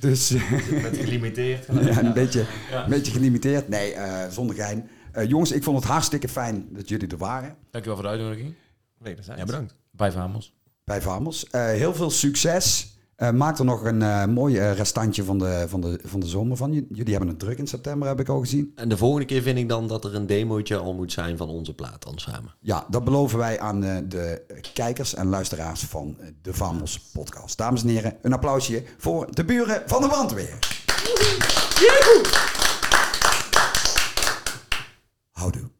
Dus eh, Met gelimiteerd. ja, een, beetje, een beetje gelimiteerd. Nee, eh, zonder gein. Eh, jongens, ik vond het hartstikke fijn dat jullie er waren Dankjewel voor de uitnodiging. Ja, bedankt. Bij Vamos. bij Vamos. Eh, heel veel succes. Eh, maak er nog een eh, mooi eh, restantje van de, van, de, van de zomer van. Jullie hebben het druk in september, heb ik al gezien. En de volgende keer vind ik dan dat er een demootje al moet zijn van onze plaat dan samen. Ja, dat beloven wij aan eh, de kijkers en luisteraars van de Vamos podcast. Dames en heren, een applausje voor de buren van de brandweer. Houdoe.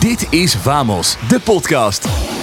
Dit is Vamos, de podcast.